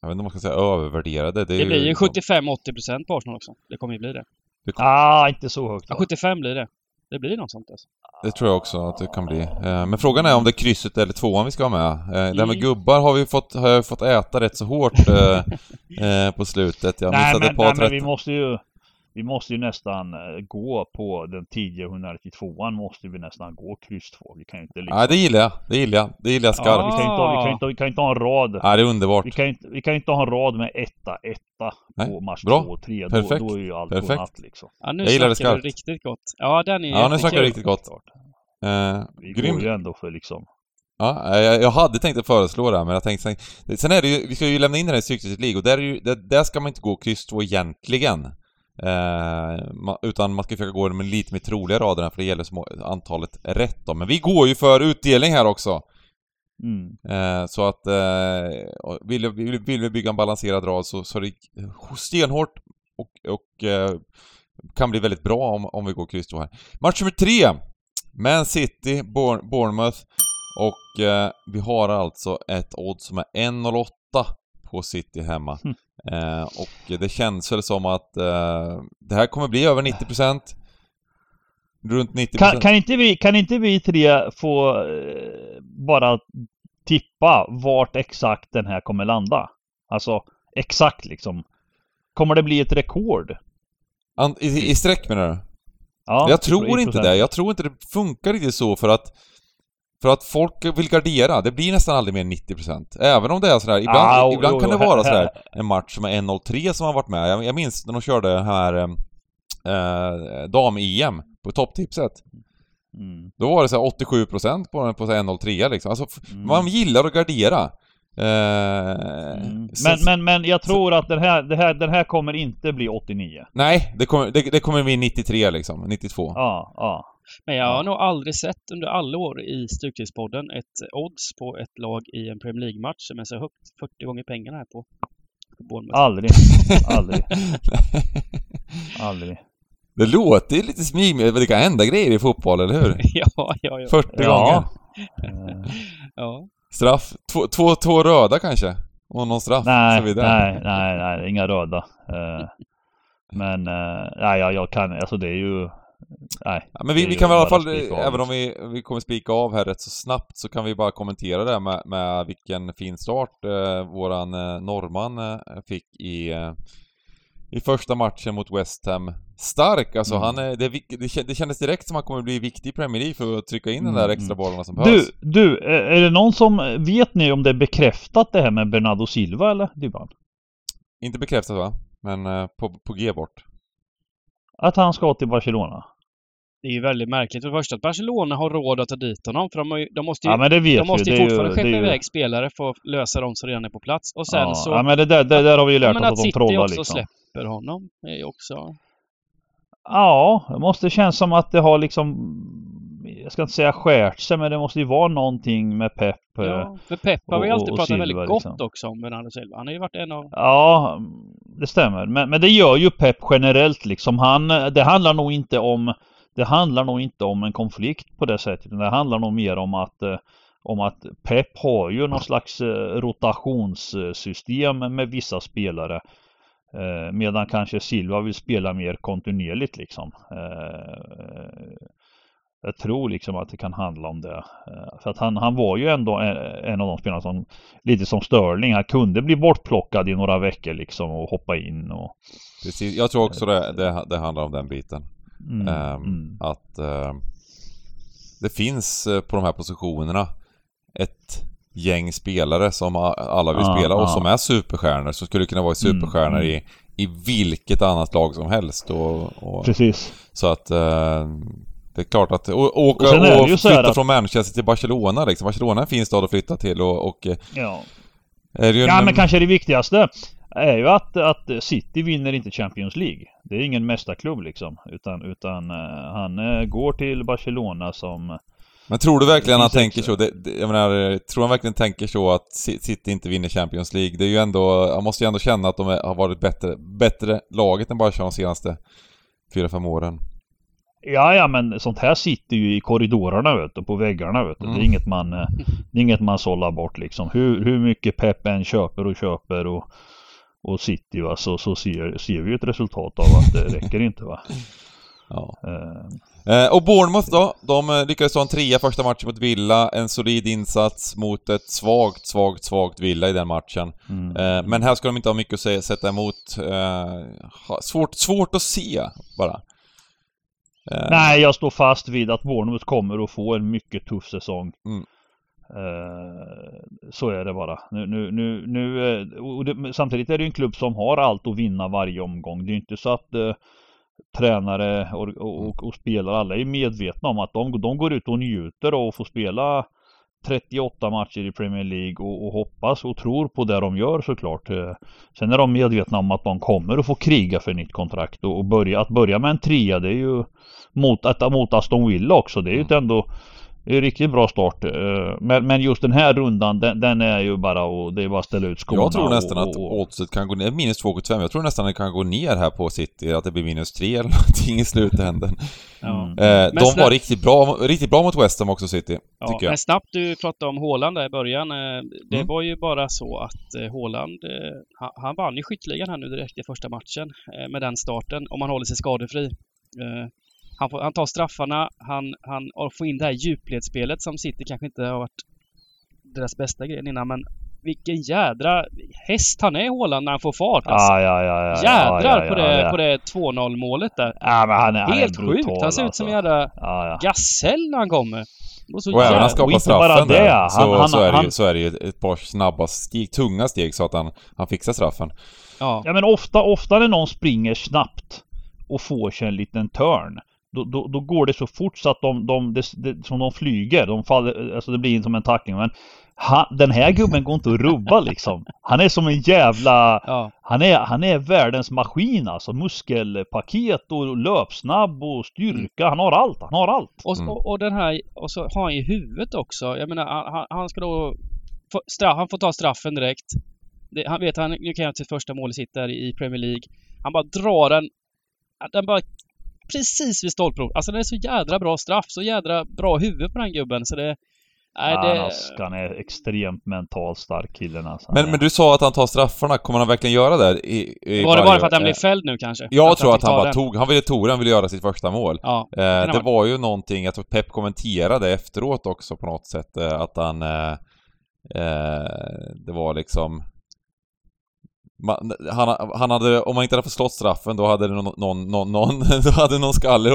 jag vet inte om man ska säga övervärderade. Det, det blir ju 75-80% på Arsenal också. Det kommer ju bli det. det kommer... Ah, inte så högt. Ja, 75 blir det. Det blir något sånt alltså. Det tror jag också att det kan bli. Eh, Men frågan är om det är krysset eller tvåan vi ska ha med. Eh, Det här med Mm. gubbar har vi fått, har jag fått äta rätt så hårt eh, på slutet. Jag nej, missade men, ett par nej, men vi 13. måste ju vi måste ju nästan eh, gå på den tidiga 192an måste vi nästan gå kryss 2. Vi kan ju inte liksom, Nej, det gillar jag. Det gillar jag. Det gillar jag ja, skarpt. vi, kan inte, ha- vi, kan inte, vi kan inte ha en rad Ja, det är underbart. vi kan, inte, vi kan inte ha en rad med etta, etta Nej, på match bra. 2 och 3. Då, Perfekt. då är ju allt Perfekt. godnatt liksom. Ja, nu Jag gillar det skarpt. riktigt gott. Ja, den är Ja, nu snackar du riktigt gott. Eh, Vi grym. går ju ändå för liksom Ja, jag, jag hade tänkt att föreslå det här, men jag tänkte sen, sen är det ju, vi ska ju lämna in den här i League och där, är ju, där, där ska man inte gå kryss 2 egentligen. Eh, utan man ska försöka gå med lite mer troliga rader för det gäller små, antalet rätt då. Men vi går ju för utdelning här också. mm. Eh, så att eh, vill, vill, vill vi bygga en balanserad rad så, så är det stenhårt och, och eh, kan bli väldigt bra om, om vi går kryss 2 här. Match nummer tre! Man City, Bour- Bournemouth och vi har alltså ett odds som är 1,08 på City hemma. Mm. Eh, och det känns väl som att eh, det här kommer bli över 90%. Runt 90%. kan, kan, inte vi, kan inte vi tre få eh, bara tippa vart exakt den här kommer landa? Alltså exakt liksom. Kommer det bli ett rekord? I, I streck menar du? Ja, jag tror inte procent. det. Jag tror inte det funkar riktigt så för att för att folk vill gardera. Det blir nästan aldrig mer än 90%. Även om det är sådär. Ibland, Ah, jo, ibland jo, kan det jo, vara här- sådär en match som är 1-0-3 som har varit med. Jag, jag minns när de körde här eh, eh, dam-EM på topptipset. Mm. Då var det så här 87% på den på så här 1-0-3 liksom. Alltså, Mm. man gillar att gardera. Eh, Mm. så- Men, men, men jag tror att den här, det här, den här kommer inte bli 89. Nej, det kommer, det, det kommer bli 93 liksom. 92. Ja, ja. Men jag har nog aldrig sett under alla år i Stryktipspodden ett odds på ett lag i en Premier League-match som är så högt 40 gånger pengarna här på, på Bournemouth. Aldrig. Aldrig. Aldrig. Det låter ju lite smig, men det kan hända grejer i fotboll, eller hur? ja, ja, ja. 40 gånger. Ja. Eh, ja. Straff. Två, två, två röda kanske? Och någon straff? nej, så vidare. nej, nej, nej, inga röda. Eh, men, eh, nej, jag, jag kan, alltså det är ju, nej. Ja, men vi, vi kan väl i alla fall, även om liksom. vi, vi kommer spika av här rätt så snabbt, så kan vi bara kommentera det med, med vilken fin start eh, våran eh, norrman eh, fick i, eh, i första matchen mot West Ham. Stark alltså, Mm. han är, det, det, kän- det kändes direkt som att han kommer bli viktig i Premier League för att trycka in Mm, de där extra bollarna som Du, behövs. du, eh, är det någon som, vet ni om det är bekräftat det här med Bernardo Silva eller Dybban? Inte bekräftat va? Men eh, på, på G bort. Att han ska till Barcelona? Det är ju väldigt märkligt. För det första att Barcelona har råd att ta dit honom. För de, har ju, de måste ju, Ja men de måste ju fortfarande är skeppa ju- iväg spelare för att lösa de som redan är på plats. Och sen ja, så... ja men det där, det där har vi ju lärt men oss att att de City trollar också liksom. släpper honom är ju också... Ja, det måste kännas som att det har liksom Jag ska inte säga skärt sig men det måste ju vara någonting med Pep. eh, Ja, för Pep har vi alltid pratat Silva, väldigt gott liksom. också om Bernardo Silva. Han har ju varit en av... Ja, det stämmer. Men, men det gör ju Pep generellt liksom. Han, det handlar nog inte om Det handlar nog inte om en konflikt på det sättet. Det handlar nog mer om att eh, om att Pep har ju någon slags eh, rotationssystem med vissa spelare. Eh, medan kanske Silva vill spela mer kontinuerligt liksom. Jag tror liksom att det kan handla om det. För att han, han var ju ändå en, av de spelarna som lite som Sterling. Han kunde bli bortplockad i några veckor liksom och hoppa in och Precis. Jag tror också det, det, det handlar om den biten. Mm, Ehm, mm. Att eh, det finns eh, på de här positionerna ett gäng spelare som alla vill Ja, spela och ja. som är superstjärnor, som skulle kunna vara superstjärnor Mm, i, i vilket annat lag som helst. Och, och, Precis. så att eh, det är klart att, och, Och och här flytta att- från Manchester till Barcelona liksom. Barcelona är en fin stad att flytta till och, och eh, Ja. är det ju ja en, men kanske det viktigaste är ju att, att City vinner inte Champions League. Det är ingen mästarklubb liksom. Utan, utan eh, han eh, går till Barcelona som Men tror du verkligen han tänker så? Det, det, jag menar, tror han verkligen tänker så att Ci- City inte vinner Champions League? Det är ju ändå, han måste ju ändå känna att de är, har varit bättre, bättre laget än Barca de senaste 4-5 åren. Ja, ja, men sånt här sitter ju i korridorerna vet du, på väggarna vet du. Det är Mm. inget man, eh, det är inget man sållar bort liksom. Hur, hur mycket Pep än köper och köper och, och City va, så, så ser, ser vi ett resultat av att det räcker inte va. Ja. Eh, Eh, och Bournemouth då, de eh, lyckades ta en trea första matchen mot Villa, en solid insats mot ett svagt, svagt, svagt Villa i den matchen. Mm. Eh, men här ska de inte ha mycket att säga, sätta emot. Eh, svårt, svårt att se, bara. Eh, Nej, jag står fast vid att Bournemouth kommer att få en mycket tuff säsong. Mm. Eh, så är det bara. Nu, nu, nu, nu, eh, det, samtidigt är det en klubb som har allt att vinna varje omgång. Det är inte så att eh, tränare och, och, och, spelare alla är medvetna om att de, de går ut och njuter och får spela 38 matcher i Premier League och, och hoppas och tror på det de gör såklart. Eh, Sen är de medvetna om att de kommer att få kriga för nytt kontrakt och, och börja, att börja med en trea det är ju mot, att, mot Aston Villa också. Det är ju ett ändå riktigt bra start. Eh, Men, men just den här rundan den, den är ju bara och det är bara att ställa ut skorna. jag tror nästan och, att och, och, oddset kan gå ner, minus 2,75. Jag tror nästan det kan gå ner här på City, att det blir minus 3 eller någonting i slutändan. Ja. Mm. Eh, de var riktigt bra, riktigt bra mot West Ham också, City. Ja, tycker jag. men snabbt du pratade om Haaland där i början. eh, Det Mm. var ju bara så att Haaland, han, han vann ju skytteligan här nu direkt i första matchen med den starten, om han håller sig skadefri. Han, får, han tar straffarna, han, han och får in det här djupledsspelet som City kanske inte har varit deras bästa grej innan, men vilken jädra häst han är Haaland när han får fart alltså. Ja, ja, ja, ja, Jädrar ja, ja, på det, ja. på det 2-0 målet där. Ja, men han är, han är Helt brutal, sjukt! Han ser ut som en alltså. jädra ja. gasell när han kommer. Var så Och även han skapar straffen det, där, han- så, han- så, är det ju, han- så är det ju ett par snabba steg, tunga steg så att han, han fixar straffen. Ja. Ja men ofta, ofta när någon springer snabbt och får sig en liten törn då, då, då går det så fort så att de, de, det, det, som de flyger, de faller, alltså det blir som en tackling men han, den här gubben går inte att rubba liksom. Han är som en jävla, ja. han är, han är världens maskin alltså. Muskelpaket och löpsnabb och styrka. Han har allt, han har allt. Och, Mm. och, och den här, och så har han i huvudet också. Jag menar, han- han, ska då... Få, straff, han får ta straffen direkt. Det, han vet han nu kan jag sitt första mål i sitt där i Premier League. Han bara drar den. Den bara precis vid stolpen. Alltså den är så jädra bra straff. Så jädra bra huvud på den gubben. Så det... Nej, Han, det... alltså, han är extremt mentalt stark killen alltså. Men, men du sa att han tar straffarna, kommer han verkligen göra det? I, i var det bara för att han blev fälld nu kanske? Jag Att tror att han bara den? tog, han ville tog han ville göra sitt första mål. Ja. Eh, det var ju någonting, jag tror Pep kommenterade efteråt också på något sätt, eh, att han... Eh, eh, det var liksom... Man, han, han hade, om man inte hade fått slått straffen då hade någon, någon, någon, någon då hade någon skalle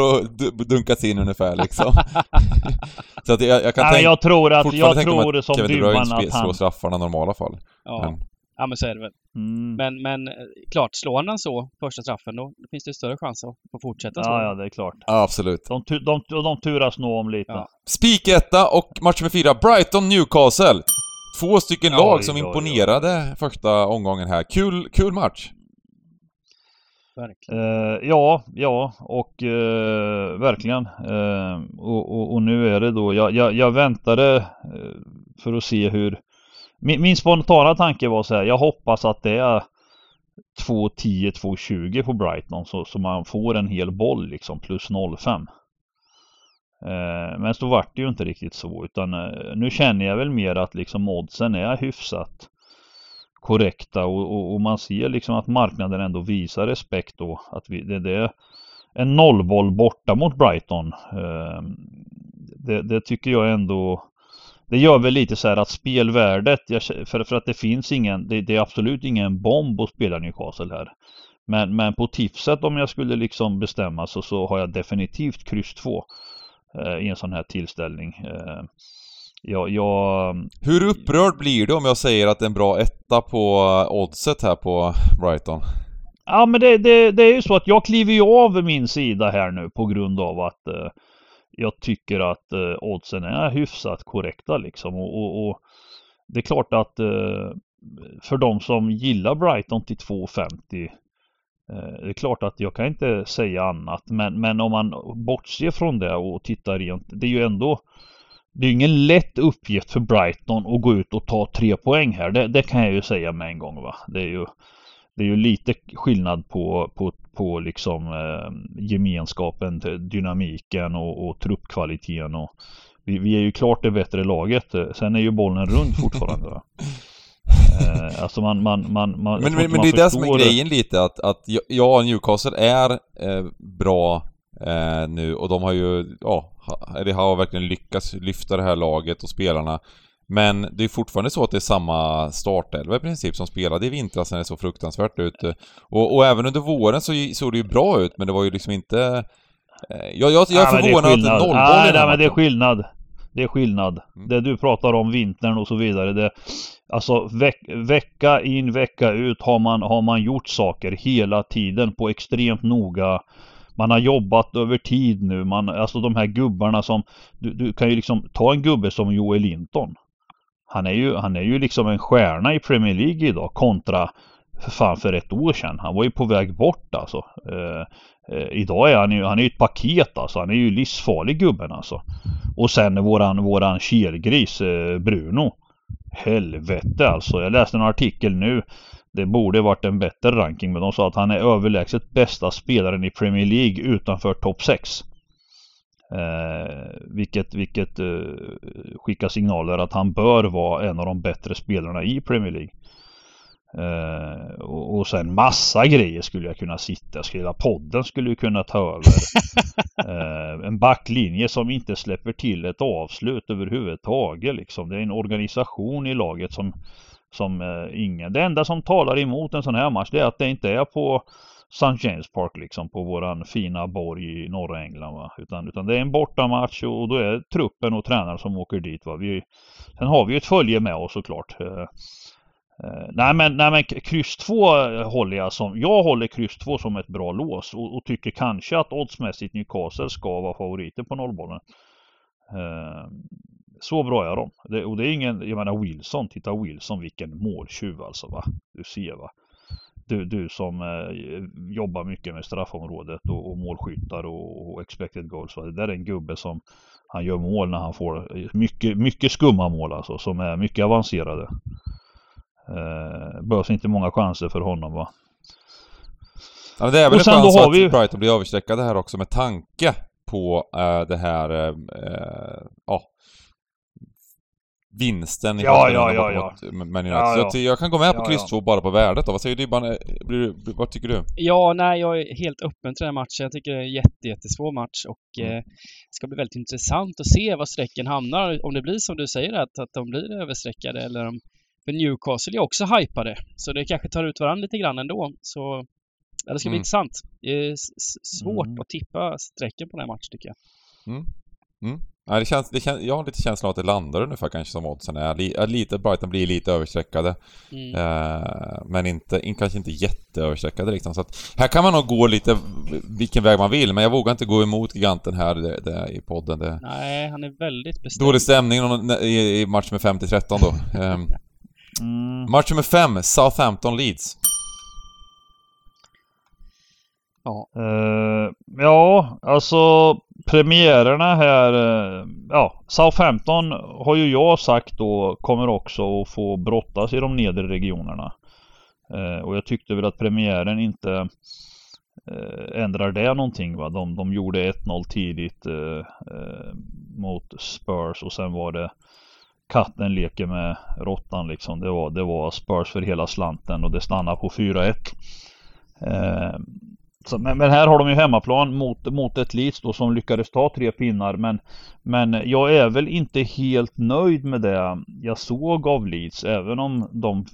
dunkats in ungefär liksom. Så att jag, jag kan Nej, men tänka, jag tror att, jag tror att som Kevin De Bruyne att slår han... straffarna i normala fall. Ja. Men, ja, men så är det väl. Mm. Men, men eh, klart, slår han den så, första straffen, då finns det större chans att få fortsätta slå. Ja, ja, det är klart. ja, absolut. De, tu- de, de turas nog om lite. Ja. Spiketta och match nummer fyra, Brighton-Newcastle. Två stycken Oj, lag som oj, oj. imponerade första omgången här. Kul, kul match. Verkligen. Eh, ja, ja och eh, verkligen. Eh, och, och, och nu är det då, jag, jag, jag väntade eh, för att se hur min, min spontana tanke var så här, jag hoppas att det är 2.10, 2.20 på Brighton så, så man får en hel boll liksom plus 0,5. Eh, men så vart det ju inte riktigt så utan eh, nu känner jag väl mer att liksom oddsen är hyfsat korrekta och, och, och man ser liksom att marknaden ändå visar respekt då. Att vi, det, det är en nollboll borta mot Brighton. Eh, det, det tycker jag ändå det gör väl lite så här att spelvärdet, jag, för, för att det finns ingen, det, det är absolut ingen bomb att spela Newcastle här. Men, men på tipset om jag skulle liksom bestämma så, så har jag definitivt kryss 2 i en sån här tillställning. Eh, jag, jag, Hur upprörd blir du om jag säger att det är en bra etta på eh, oddset här på Brighton? Ja men det, det, det är ju så att jag kliver ju av min sida här nu på grund av att eh, jag tycker att eh, oddsen är hyfsat korrekta liksom. Och, och, och det är klart att eh, för de som gillar Brighton till 2,50 eh, Eh, det är klart att jag kan inte säga annat. Men, men om man bortser från det och tittar rent. Det är ju ändå det är ju ingen lätt uppgift för Brighton att gå ut och ta tre poäng här. Det, det kan jag ju säga med en gång va. Det är ju det är ju lite skillnad på, på, på liksom eh, gemenskapen, eh, dynamiken och, och truppkvaliteten och vi, vi är ju klart det bättre laget. Eh, sen är ju bollen rund fortfarande. Eh, alltså man, man, man, man Men, men, men det är det som är grejen lite att, att ja, Newcastle är eh, bra eh, nu och de har ju, ja, det har verkligen lyckats lyfta det här laget och spelarna. Men det är fortfarande så att det är samma startelva i princip som spelade i vintras när det såg fruktansvärt ut. Och, och även under våren så såg det ju bra ut men det var ju liksom inte... eh, Jag, jag, jag är Nej, det förvånad att skillnad. nollboll Nej, i den här nej, men det är skillnad. Det är skillnad. Mm. Det du pratar om, vintern och så vidare. Det, alltså veck, vecka in, vecka ut har man, har man gjort saker hela tiden på extremt noga. Man har jobbat över tid nu. Man, alltså de här gubbarna som... Du, du kan ju liksom ta en gubbe som Joel Linton. Han är ju, han är ju liksom en stjärna i Premier League idag kontra för fan för ett år sedan. Han var ju på väg bort alltså. Eh, eh, idag är han ju, han är ju ett paket alltså. Han är ju livsfarlig gubben alltså. Och sen våran, våran kelgris eh, Bruno. Helvete alltså. Jag läste en artikel nu. Det borde varit en bättre ranking men de sa att han är överlägset bästa spelaren i Premier League utanför topp 6. Eh, vilket vilket eh, skickar signaler att han bör vara en av de bättre spelarna i Premier League. Eh, och, och sen massa grejer skulle jag kunna sitta. Hela podden skulle ju kunna ta över. eh, en backlinje som inte släpper till ett avslut överhuvudtaget. Liksom. Det är en organisation i laget som, som eh, ingen... Det enda som talar emot en sån här match det är att det inte är på St. James Park liksom på våran fina borg i norra England va. Utan, utan det är en bortamatch och då är det truppen och tränaren som åker dit va. Vi, sen har vi ju ett följe med oss såklart. Eh, nej men, nej men kryss 2 håller jag som, jag håller kryss 2 som ett bra lås och, och tycker kanske att oddsmässigt Newcastle ska vara favoriter på nollbollen. Eh, så bra är de. Det, och det är ingen, jag menar Wilson, titta Wilson vilken måltjuv alltså va. Du ser va. Du, du som eh, jobbar mycket med straffområdet och, och målskyttar och, och expected goals. Va? Det där är en gubbe som han gör mål när han får mycket, mycket skumma mål alltså som är mycket avancerade. Eh, behövs inte många chanser för honom va. Ja, men det är väl Och en chans har att vi- Brighton blir överstreckade här också med tanke på eh, det här, eh, eh, ja, vinsten i Ja, ja, ja, mot Man United. Ja, Så ja. att jag kan gå med på Ja, kryss ja. 2 bara på värdet då. Vad säger du? Du- vad tycker du? Ja, nej, jag är helt öppen till den här matchen. Jag tycker det är en jätte, jättesvår match och Mm. eh, det ska bli väldigt intressant att se var strecken hamnar. Om det blir som du säger att, att de blir överstreckade eller om... För Newcastle är också hypade, så det kanske tar ut varandra lite grann ändå. Så ja, det ska bli Mm. intressant. Det är svårt Mm. att tippa strecken på den här matchen tycker jag. Ja, det känns, det känns, jag har lite känslan att det landar ungefär kanske som oddsen är. Lite, Brighton blir lite överstreckade. Mm. Eh, men inte, in, kanske inte jätteöverstreckade liksom. Så att här kan man nog gå lite vilken väg man vill, men jag vågar inte gå emot giganten här det, det, i podden. Det, Nej, han är väldigt bestämd. dålig stämning i, i match med 5-13 då. Mm. match nummer 5, Southampton-Leeds. Ja. Eh, ja, alltså premiärerna här. eh, ja, Southampton har ju jag sagt då kommer också att få brottas i de nedre regionerna. Eh, och jag tyckte väl att premiären inte ändrar det någonting. Va? De, de gjorde 1-0 tidigt mot Spurs och sen var det katten leker med råttan liksom. Det var, det var Spurs för hela slanten och det stannade på 4-1. Eh, så, men, men här har de ju hemmaplan mot, mot ett Leeds då som lyckades ta tre pinnar. Men, men jag är väl inte helt nöjd med det jag såg av Leeds. Även om de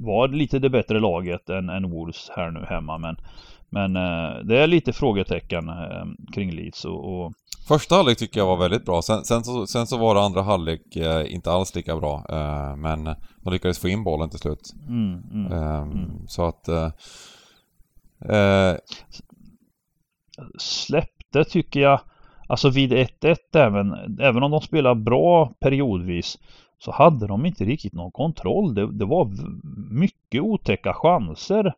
var lite det bättre laget än, än Wolves här nu hemma. Men, men eh, det är lite frågetecken eh, kring Leeds. Och, och Första halvlek tycker jag var väldigt bra. Sen, sen, så, sen så var det andra halvlek eh, inte alls lika bra. Eh, men de lyckades få in bollen till slut. mm, mm. Ehm, Så att... Eh, eh, släppte tycker jag. Alltså vid 1-1 även, även om de spelar bra periodvis så hade de inte riktigt någon kontroll. Det, det var mycket otäcka chanser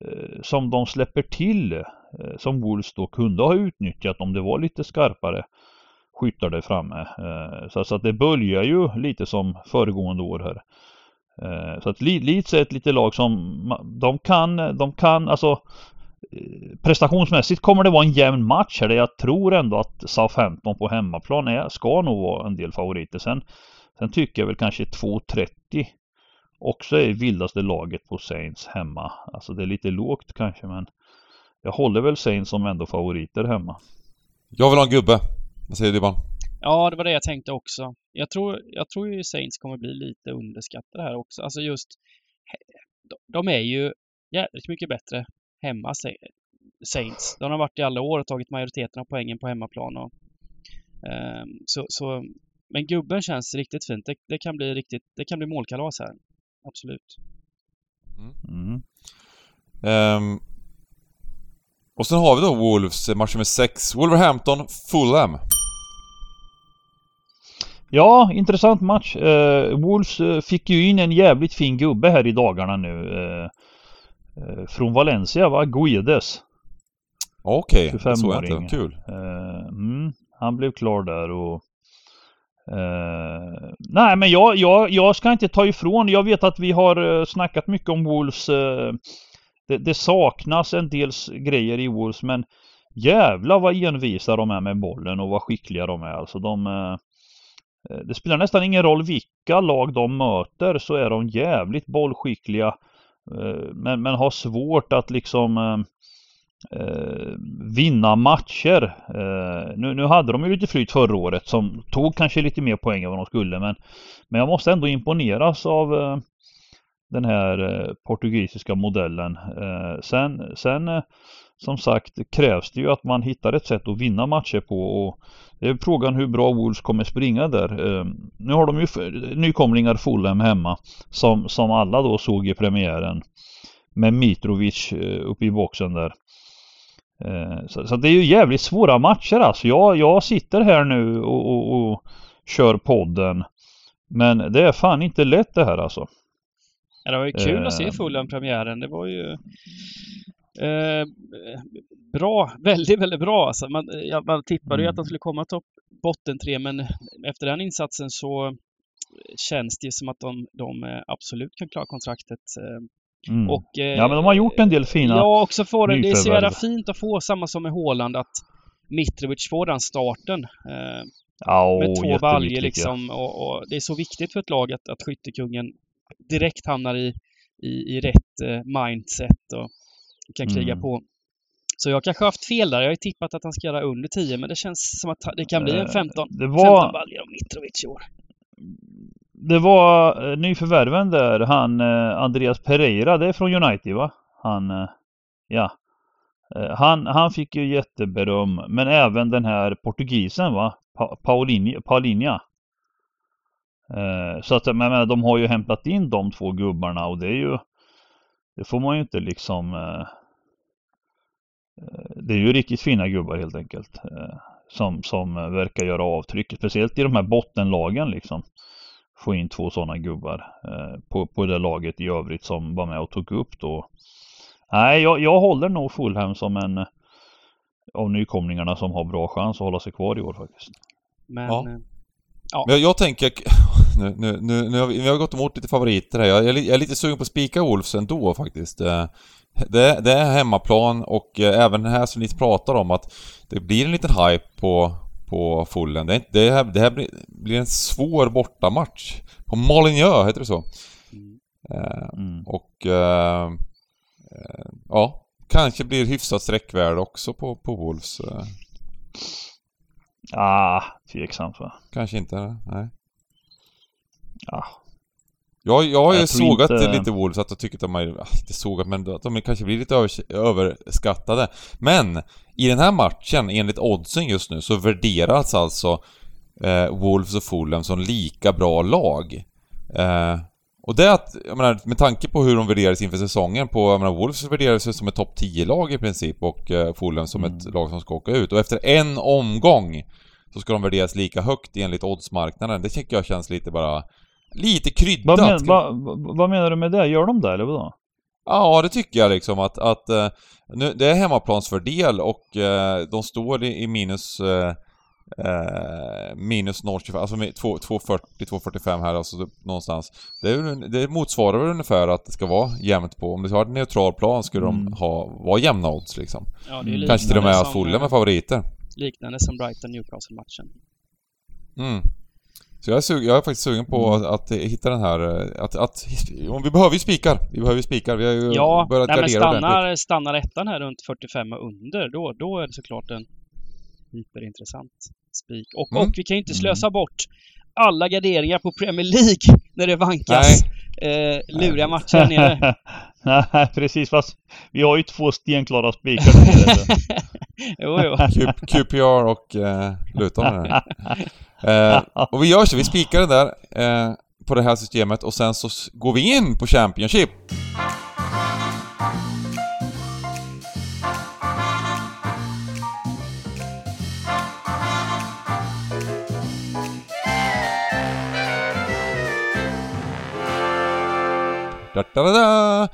Eh, som de släpper till. Eh, som Wolves då kunde ha utnyttjat om det var lite skarpare skyttar där framme. Eh, så, att det böljar ju lite som föregående år här. Så att Leeds är ett litet lag som de kan, de kan alltså prestationsmässigt kommer det vara en jämn match här där jag tror ändå att Southampton på hemmaplan är, ska nog vara en del favoriter. Sen, sen tycker jag väl kanske 2.30 också är vildaste laget på Saints hemma. Alltså det är lite lågt kanske men jag håller väl Saints som ändå favoriter hemma. Jag vill ha en gubbe. Vad säger du Ban? Ja, det var det jag tänkte också. Jag tror, jag tror ju Saints kommer bli lite underskattade här också. Alltså just... De är ju jävligt mycket bättre hemma, Saints. De har varit i alla år och tagit majoriteten av poängen på hemmaplan. Och, um, så, så, men gubben känns riktigt fint. Det, det, kan bli riktigt, det kan bli målkalas här. Absolut. Mm. Mm. Um, och sen har vi då Wolves, match nummer 6. Wolverhampton, Fulham. Ja, intressant match. Uh, Wolves uh, fick ju in en jävligt fin gubbe här i dagarna nu. Uh, från Valencia va? Guedes. Okej, okay, det såg jag inte. Kul. Mm, han blev klar där och Eh, nej men jag, jag, jag ska inte ta ifrån. Jag vet att vi har eh, snackat mycket om Wolves eh, det, det, saknas en del grejer i Wolves men jävla vad envisa de är med bollen och vad skickliga de är. Alltså de, uh, det spelar nästan ingen roll vilka lag de möter så är de jävligt bollskickliga. Men, men har svårt att liksom eh, vinna matcher. Eh, nu, nu hade de ju lite flyt förra året som tog kanske lite mer poäng än vad de skulle men, men jag måste ändå imponeras av eh, den här eh, portugisiska modellen. Eh, sen, sen eh, som sagt krävs det ju att man hittar ett sätt att vinna matcher på och det är frågan hur bra Wolves kommer springa där. Eh, nu har de ju nykomlingar Fulham hemma som, som alla då såg i premiären med Mitrovic eh, uppe i boxen där. Så, så, det är ju jävligt svåra matcher alltså. Jag, jag sitter här nu och, och, och kör podden. Men det är fan inte lätt det här alltså. Ja, det var ju kul att se eh. Fulham-premiären. Det var ju eh, bra, väldigt, väldigt bra. Alltså man, ja, man tippade ju att de mm. skulle komma topp botten tre, men efter den insatsen så känns det som att de, de eh, absolut kan klara kontraktet. Mm. Och, eh, ja, men de har gjort en del fina Ja, också får det. Det är så jävla fint att få samma som med Håland att Mitrovic får den starten. Eh, ja, med två baljor liksom. Och, och, det är så viktigt för ett lag att, att skyttekungen direkt hamnar i, i, i rätt eh, mindset och kan kriga mm. på. Så jag kanske haft fel där. Jag har ju tippat att han ska göra under 10 men det känns som att det kan bli en 15, eh, det var... 15 baljor av Mitrovic i år. Det var eh, nyförvärven där, han eh, Andreas Pereira, det är från United va? Han, eh, ja. Han, han fick ju jätteberöm, men även den här portugisen va? Pa Paulinha, Paulinha. Så att jag menar, de har ju hämtat in de två gubbarna och det är ju Det får man ju inte liksom Det är ju riktigt fina gubbar helt enkelt Som, som verkar göra avtryck Speciellt i de här bottenlagen liksom Få in två sådana gubbar på, på det laget i övrigt som var med och tog upp då Nej jag, jag håller nog Fulham som en Av nykomlingarna som har bra chans att hålla sig kvar i år faktiskt Men ja. Ja. Men jag, jag tänker, nu, nu, nu, nu har vi, vi har gått emot lite favoriter här. Jag, jag, jag är lite sugen på att spika Wolves ändå faktiskt. Eh, det, det är hemmaplan och eh, även här som ni pratar om att det blir en liten hype på, på Fullen. Det, det, här, det här blir, blir en svår bortamatch. På Molineux, heter det så? Mm. Eh, mm. Och... Uh, ja, kanske blir hyfsat sträckvärde också på, på Wolves. Ah, tveksamt va? Kanske inte, nej. Ja. Jag, jag har ju sågat inte... lite Wolves, att jag tycker att de är, inte sågat, men att de kanske blir lite överskattade. Men i den här matchen, enligt oddsen just nu, så värderas alltså eh, Wolves och Fulham som lika bra lag. Eh, och det att, jag menar, med tanke på hur de värderades inför säsongen på, jag menar, Wolves värderades som ett topp 10-lag i princip och eh, Fulham som mm. ett lag som ska åka ut. Och efter en omgång så ska de värderas lika högt enligt oddsmarknaden. Det tycker jag känns lite bara... Lite kryddat. Vad, men, vad, vad menar du med det? Gör de det eller vadå? Ja, det tycker jag liksom att, att eh, nu, det är hemmaplansfördel och eh, de står i, minus eh, eh, minus 0,25, alltså 2,40-2,45 här alltså någonstans. Det, är, det motsvarar väl ungefär att det ska vara jämnt på. Om du har ett neutral plan skulle mm. de ha, vara jämna odds liksom. Ja, Kanske till och med fulla med favoriter liknande som Brighton-Newcastle-matchen. Mm. Så jag är, sug, jag är faktiskt sugen på Mm. att, att hitta den här... eh, Att, att, om vi behöver ju spikar. Vi behöver ju spikar. Vi har ju Ja, börjat nej, men gardera ordentligt. stannar, stannar ettan här runt 45 och under, då, då är det såklart en hyperintressant spik. Och, Mm. och vi kan ju inte slösa bort alla garderingar på Premier League när det vankas eh, luriga matcher här nere. Nej, precis. Fast vi har ju två stenklara spikar. Jo, jo. QPR och eh, Luton eh, Och vi gör så, vi spikar den där eh, på det här systemet och sen så går vi in på Championship. Da, da, da, da.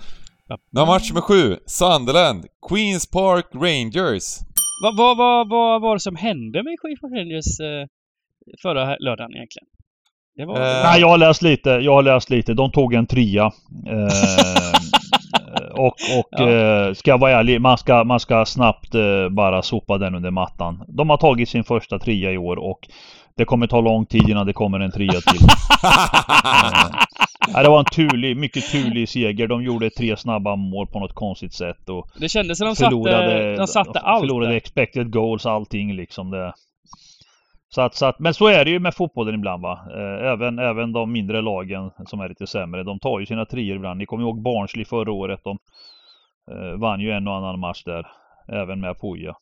Nu har match nummer sju, Sunderland, Queens Park Rangers. Vad, va, va, va, var det som hände med Queens Park Rangers eh, förra lördagen egentligen? Det var... Eh, Nej, jag har läst lite. Jag har läst lite. De tog en trea. Eh, och och Ja. eh, ska jag vara ärlig, man ska, man ska snabbt eh, bara sopa den under mattan. De har tagit sin första trea i år och det kommer ta lång tid innan det kommer en trea till. Eh, det var en turlig, mycket turlig seger. De gjorde tre snabba mål på något konstigt sätt. Och Det kändes som de satte, förlorade, de satte allt förlorade expected goals, allting liksom. Det. Så att, så att, men så är det ju med fotbollen ibland va. Eh, Även, även de mindre lagen som är lite sämre, de tar ju sina trier ibland. Ni kommer ihåg Barnsley förra året. De eh, vann ju en och annan match där. Även med Poja.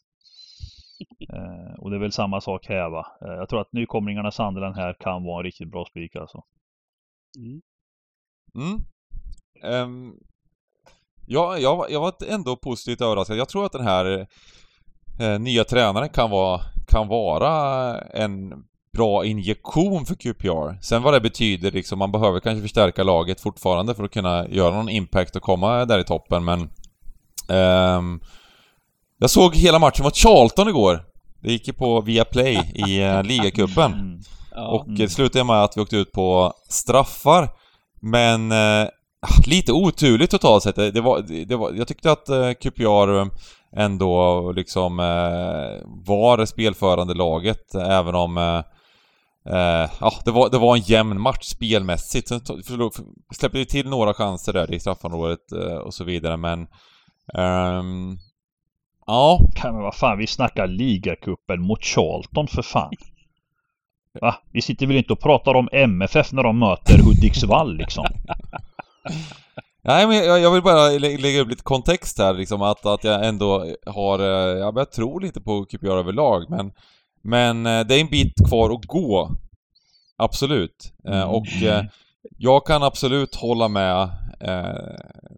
Eh, och det är väl samma sak här va. Eh, jag tror att nykomlingarna Sunderland här kan vara en riktigt bra spik alltså. Mm. Mm. Ehm, ja, jag, var- jag var ändå positivt överraskad. Jag tror att den här eh, nya tränaren kan vara, kan vara en bra injektion för QPR. Sen vad det betyder liksom, man behöver kanske förstärka laget fortfarande för att kunna göra någon impact och komma där i toppen, men... ehm, jag såg hela matchen mot Charlton igår. Det gick ju på Viaplay i uh, ligacupen. Mm. Ja. Och det slutade med att vi åkte ut på straffar. Men eh, lite oturligt totalt sett. Det, det var, det var, jag tyckte att eh, QPR ändå liksom eh, var det spelförande laget även om eh, ja, det, var, det var en jämn match spelmässigt. Sen släppte vi till några chanser där i straffområdet eh, och så vidare men ehm, Ja, Kan men vad fan, vi snackar ligacupen mot Charlton för fan. Va? Vi sitter väl inte och pratar om MFF när de möter Hudiksvall liksom. Nej men jag, jag vill bara lä- lägga upp lite kontext här liksom att, att jag ändå har, eh, jag börjar tro lite på QPR överlag men Men eh, det är en bit kvar att gå Absolut Eh, och eh, jag kan absolut hålla med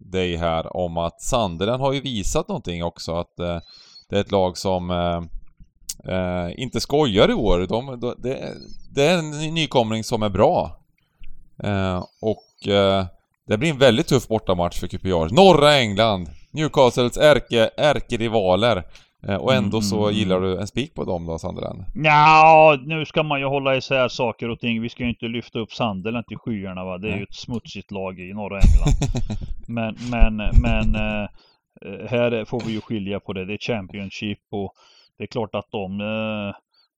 dig här om att Sanderen har ju visat någonting också att det är ett lag som inte skojar i år. De, de, det, det är en ny- nykomling som är bra. Och det blir en väldigt tuff bortamatch för QPR. Norra England, Newcastles ärke, ärkerivaler. Eh, och ändå så Mm. gillar du en spik på dem då, Sunderland? Ja, nu ska man ju hålla isär saker och ting. Vi ska ju inte lyfta upp Sunderland till skyarna va. Det är ju ett smutsigt lag i norra England. men, men, men eh, eh, här får vi ju skilja på det. Det är Championship och det är klart att de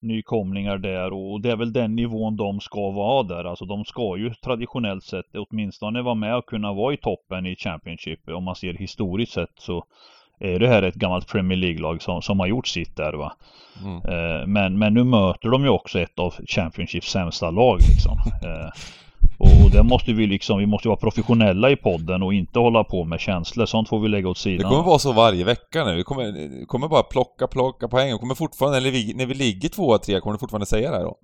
nykomlingar där och det är väl den nivån de ska vara där. Alltså de ska ju traditionellt sett åtminstone vara med och kunna vara i toppen i Championship. Om man ser historiskt sett så är det här ett gammalt Premier League-lag som, som har gjort sitt där va. Mm. Eh, Men, men nu möter de ju också ett av Championships sämsta lag liksom. Eh, Och, och det måste vi liksom, vi måste vara professionella i podden och inte hålla på med känslor. Sånt får vi lägga åt Det sidan. kommer vara så varje vecka nu. Vi kommer, kommer bara plocka, plocka poäng. Vi kommer fortfarande, när vi, när vi ligger tvåa, trea, kommer du fortfarande säga det här då?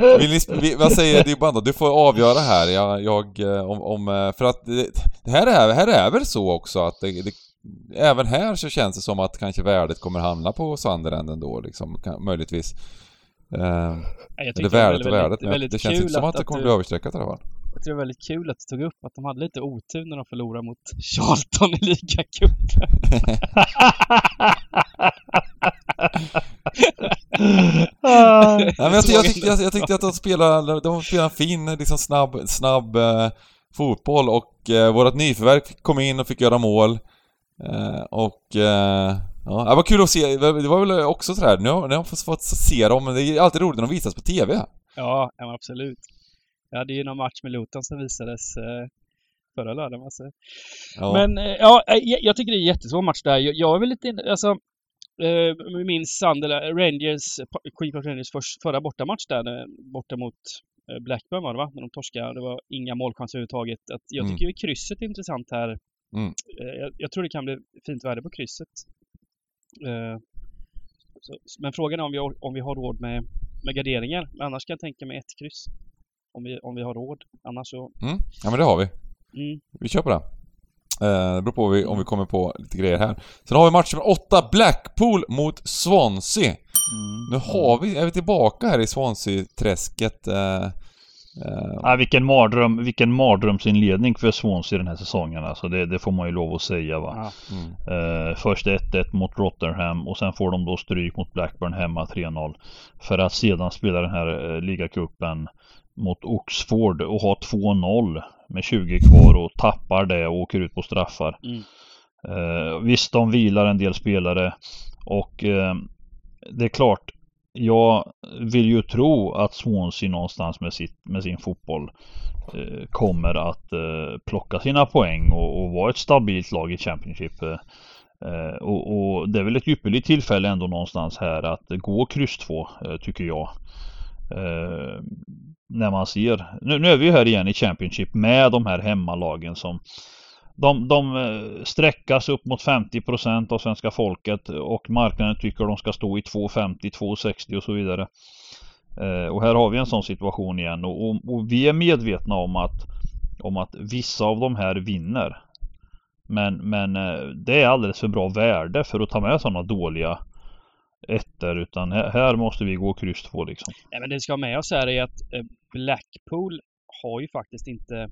Vill ni, vad säger Dibban då? Du får avgöra här. Jag, jag eh, om, om, eh, för att det, det här, är, här är väl så också att det, det, även här så känns det som att kanske värdet kommer hamna på Sunderland ändå liksom, kan, möjligtvis. Eh, Jag eller värdet och värdet, men det känns inte som att, det kommer du, bli överstreckat i alla fall. Jag tror det var väldigt kul att du tog upp att de hade lite otur när de förlorade mot Charlton i ligacupen. Nej, men jag, jag, tyckte, jag, jag tyckte att de spelade, de spelade en fin, liksom snabb, snabb eh, fotboll och eh, vårat nyförvärv kom in och fick göra mål. Eh, och eh, Ja, det var kul att se. Det var väl också sådär, nu har jag fått se dem, men det är alltid roligt när de visas på TV. Ja, ja absolut. Jag hade ju någon match med Luton som visades eh, förra lördagen. Alltså. Ja. Men eh, ja, eh, jag, jag tycker det är en jättesvår match där. Jag, jag är väl lite inne, alltså eh, minns Sunderland, Rangers, Queen Park Rangers för, förra bortamatch där, borta mot Blackburn var det va? När de torskade. Det var inga målchanser överhuvudtaget. Att jag Mm. tycker ju krysset är intressant här. Mm. Jag, jag tror det kan bli fint värde på krysset. Eh, men frågan är om vi, har- om vi har råd med, med garderingar. Men annars kan jag tänka mig ett kryss. Om vi, om vi har råd. Annars så... Mm. Ja men det har vi. Mm. Vi kör på det. Eh, det beror på om vi, om vi kommer på lite grejer här. Sen har vi match nummer 8, Blackpool mot Swansea. Nu har vi, är vi tillbaka här i Swansea-träsket. Eh, Ja, vilken, mardröm, vilken mardrömsinledning för Swansea den här säsongen. Alltså det, det får man ju lov att säga. Va? Mm. Eh, först 1-1 mot Rotherham och sen får de då stryk mot Blackburn hemma 3-0. För att sedan spela den här eh, ligacupen mot Oxford och ha 2-0 med 20 kvar och tappar det och åker ut på straffar. Mm. Eh, visst, de vilar en del spelare och det är klart, jag vill ju tro att Swansea någonstans med, sitt, med sin fotboll eh, kommer att eh, plocka sina poäng och, och vara ett stabilt lag i Championship. Eh, eh och, och det är väl ett ypperligt tillfälle ändå någonstans här att gå kryss 2 eh, tycker jag. Eh, när man ser, nu, nu är vi ju här igen i Championship med de här hemmalagen som de, de eh, sträckas upp mot 50% av svenska folket och marknaden tycker de ska stå i 2,50, 2,60 och så vidare. Eh, och här har vi en sån situation igen och, och, och vi är medvetna om att, om att vissa av de här vinner. Men, men eh, det är alldeles för bra värde för att ta med sådana dåliga ettor utan här, här måste vi gå kryss två. liksom. Nej, men det vi ska ha med oss här är att eh, Blackpool har ju faktiskt inte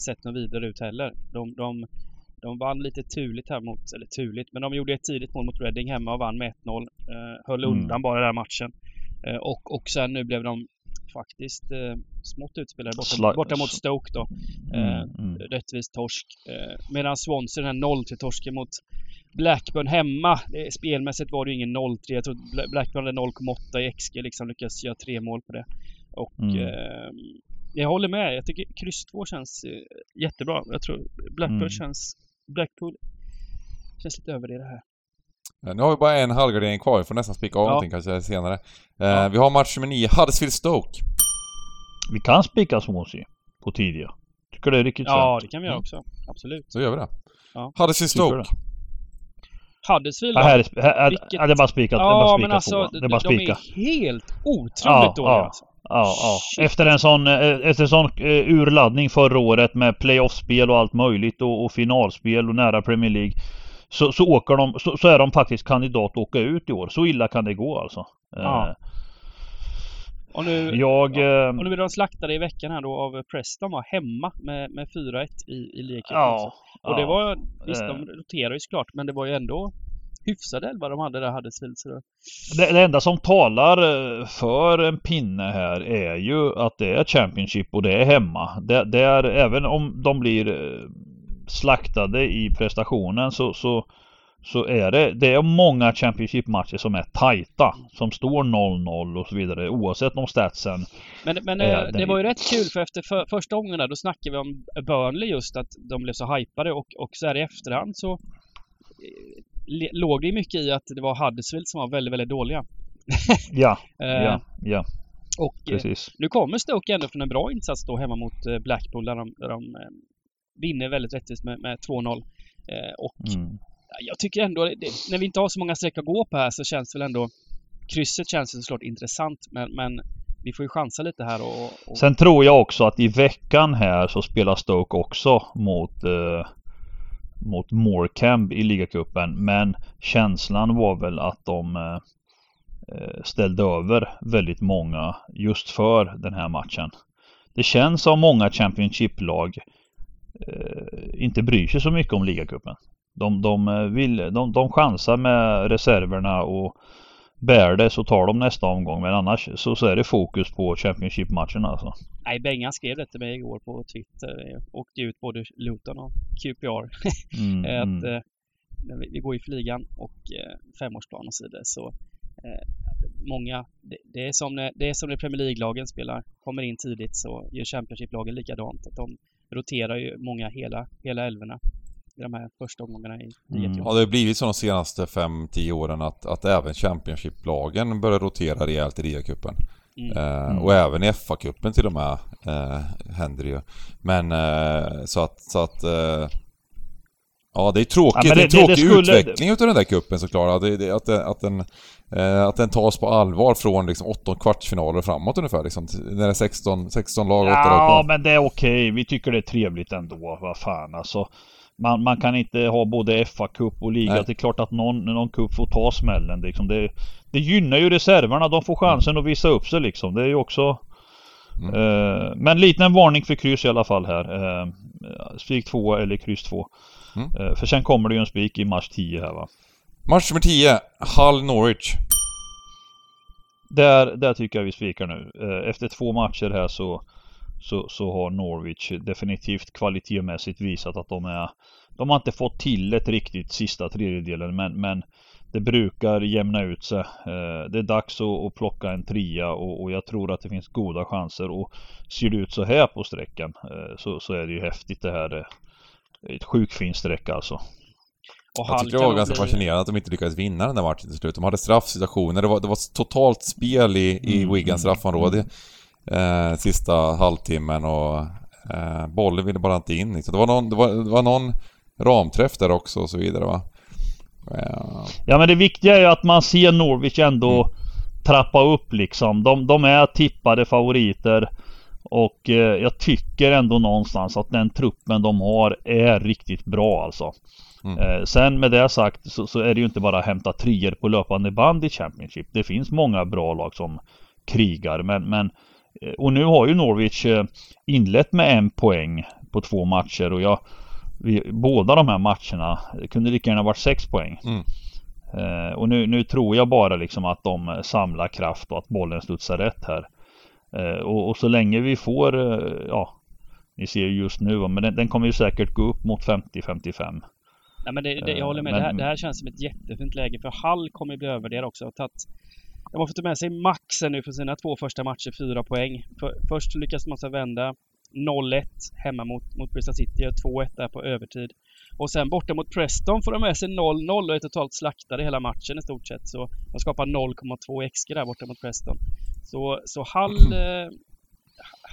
sett något vidare ut heller. De, de, de vann lite turligt här mot, eller turligt, men de gjorde ett tidigt mål mot Reading hemma och vann med 1-0. Eh, höll Mm. undan bara den matchen. Eh, och, och sen nu blev de faktiskt eh, smått utspelade borta, Sla- borta mot Stoke då. Eh, Mm, mm. rättvis torsk. Eh, medan Swansea, den här 0-3-torsken mot Blackburn hemma. Det, spelmässigt var det ju ingen 0-3. Jag tror Bla- Blackburn hade 0,8 i XG liksom. Lyckades göra tre mål på det. Och Mm. eh, jag håller med. Jag tycker kryss 2 känns eh, jättebra. Jag tror Blackburn Mm. känns... Blackpool känns lite över det här. Ja, Nu har vi bara en halvgardering kvar, vi får nästan spika av Ja. någonting kanske senare. Eh, Ja. Vi har match nummer 9, Huddersfield-Stoke. Vi kan spika Swansea på tidiga. Tycker det är riktigt Ja, sant. det kan vi göra Mm. också. Absolut. Så gör vi det. Ja. Huddersfield-Stoke. Tycker Huddersfield Ja, då? här, är- här, Vilket- ja, det är bara spikat. det är bara Ja, spikat alltså Det är bara de spika. är helt otroligt Ja, dåliga ja. alltså. Ja, ja. Efter en sån, eh, efter en sån eh, urladdning förra året med playoffspel och allt möjligt och, och finalspel och nära Premier League. Så, så åker de, så, så är de faktiskt kandidat att åka ut i år. Så illa kan det gå alltså. Ja. Eh, Och nu, Jag... eh, och nu blir de slaktade i veckan här då av Preston var hemma med, med 4-1 i, i ligacupen Ja. också. Och det ja. var, visst Eh. de roterar ju såklart, men det var ju ändå hyfsad elva de hade där Huddersfield. Så det, Det, enda som talar eh, för en pinne här är ju att det är Championship och det är hemma. Det, det är, även om de blir eh, slaktade i prestationen så, så, så är det, det är många Championship-matcher som är tajta. Som står 0-0 och så vidare oavsett om statsen. men men eh, den det är- var ju rätt kul för efter för, första gången där, då snackade vi om Burnley just att de blev så hypade och, och så här i efterhand så låg det mycket i att det var Huddersfield som var väldigt, väldigt dåliga. Ja, Eh, ja, ja, Och eh, precis. Nu kommer Stoke ändå från en bra insats då hemma mot eh, Blackpool där de, där de vinner väldigt rättvist med, med 2-0. Eh, och Mm. jag tycker ändå, det, när vi inte har så många streck att gå på här så känns väl ändå krysset känns ju såklart intressant men, men vi får ju chansa lite här och... och Sen tror jag också att i veckan här så spelar Stoke också mot eh, mot Morecambe i ligacupen. Men känslan var väl att de eh, ställde över väldigt många just för den här matchen. Det känns som många Championship-lag eh, inte bryr sig så mycket om ligacupen. De, de, eh, vill, de, de chansar med reserverna och bär det så tar de nästa omgång. Men annars så, så är det fokus på Championship-matcherna alltså. Nej, Bengan skrev det till mig igår på Twitter. Åkte ut både Luton och QPR. Mm, att mm. eh, vi, vi går i flygan och eh, femårsplan och så vidare så eh, många, det, det, är som när, det är som när Premier League-lagen spelar, kommer in tidigt så gör Championship-lagen likadant. Att de roterar ju många hela, hela älvorna de här första omgångarna i Mm. Ja, det har blivit så de senaste 5-10 åren att, att även Championship-lagen börjar rotera rejält i RIA-cupen. Mm. Eh, Mm. Och även i FA-cupen till och med eh, händer det ju. Men eh, så att, så att eh, Ja, det är tråkigt. Ja, men det, är det- en det- det tråkig skulle- utveckling utav den där kuppen såklart. Det, det, att, den- att, den, eh, att den tas på allvar från liksom 18 kvartsfinaler och framåt ungefär. Liksom, när det är 16, 16 lag, 8 lag Ja, men det är okej. Vi tycker det är trevligt ändå. Vad fan alltså. Man, man kan inte ha både FA-cup och liga. Nej. Det är klart att någon, någon cup får ta smällen. Liksom. Det, det gynnar ju reserverna. De får chansen att visa upp sig liksom. Det är ju också... Mm. Eh, men liten varning för kryss i alla fall här. Eh, spik 2 eller kryss 2. Mm. Eh, för sen kommer det ju en spik i mars 10 här va. Match nummer 10, Hull Norwich. Där, där tycker jag vi spikar nu. Eh, Efter två matcher här så, så, så har Norwich definitivt kvalitetsmässigt visat att de är De har inte fått till ett riktigt sista tredjedelen men, men det brukar jämna ut sig. Eh, Det är dags att, att plocka en trea och, och jag tror att det finns goda chanser och ser det ut så här på sträckan eh, så, så är det ju häftigt det här. Ett sjukt fint streck alltså. Och Jag tyckte det var ganska bli- fascinerande att de inte lyckades vinna den där matchen till slut. De hade straffsituationer, det var, det var totalt spel i, i Mm, Wiggans mm, straffområde eh, sista halvtimmen och eh, bollen ville bara inte in. Liksom. Det, var någon, det, var, det var någon ramträff där också och så vidare va. Eh, Ja men det viktiga är ju att man ser Norwich ändå trappa upp liksom. De, de är tippade favoriter. Och eh, jag tycker ändå någonstans att den truppen de har är riktigt bra alltså. Mm. Eh, sen med det sagt så, så är det ju inte bara att hämta trier på löpande band i Championship. Det finns många bra lag som krigar men, men och nu har ju Norwich eh, inlett med en poäng på två matcher och jag vi, båda de här matcherna kunde lika gärna varit sex poäng. Mm. Eh, och nu, nu tror jag bara liksom att de samlar kraft och att bollen studsar rätt här. Eh, och, och så länge vi får, eh, ja, ni ser ju just nu, men den, den kommer ju säkert gå upp mot 50-55. Nej, men det, det, jag håller med. Men- det, här, det här känns som ett jättefint läge för Hall kommer ju bli övervärderad också. Och tagit, de har fått med sig maxen nu för sina två första matcher, fyra poäng. För, först lyckas man så vända 0-1 hemma mot, mot Bristol City, gör 2-1 där på övertid. Och sen borta mot Preston får de med sig 0-0 och är totalt slaktade hela matchen i stort sett. Så de skapar 0,2 XG där borta mot Preston. Så, så Hall, eh,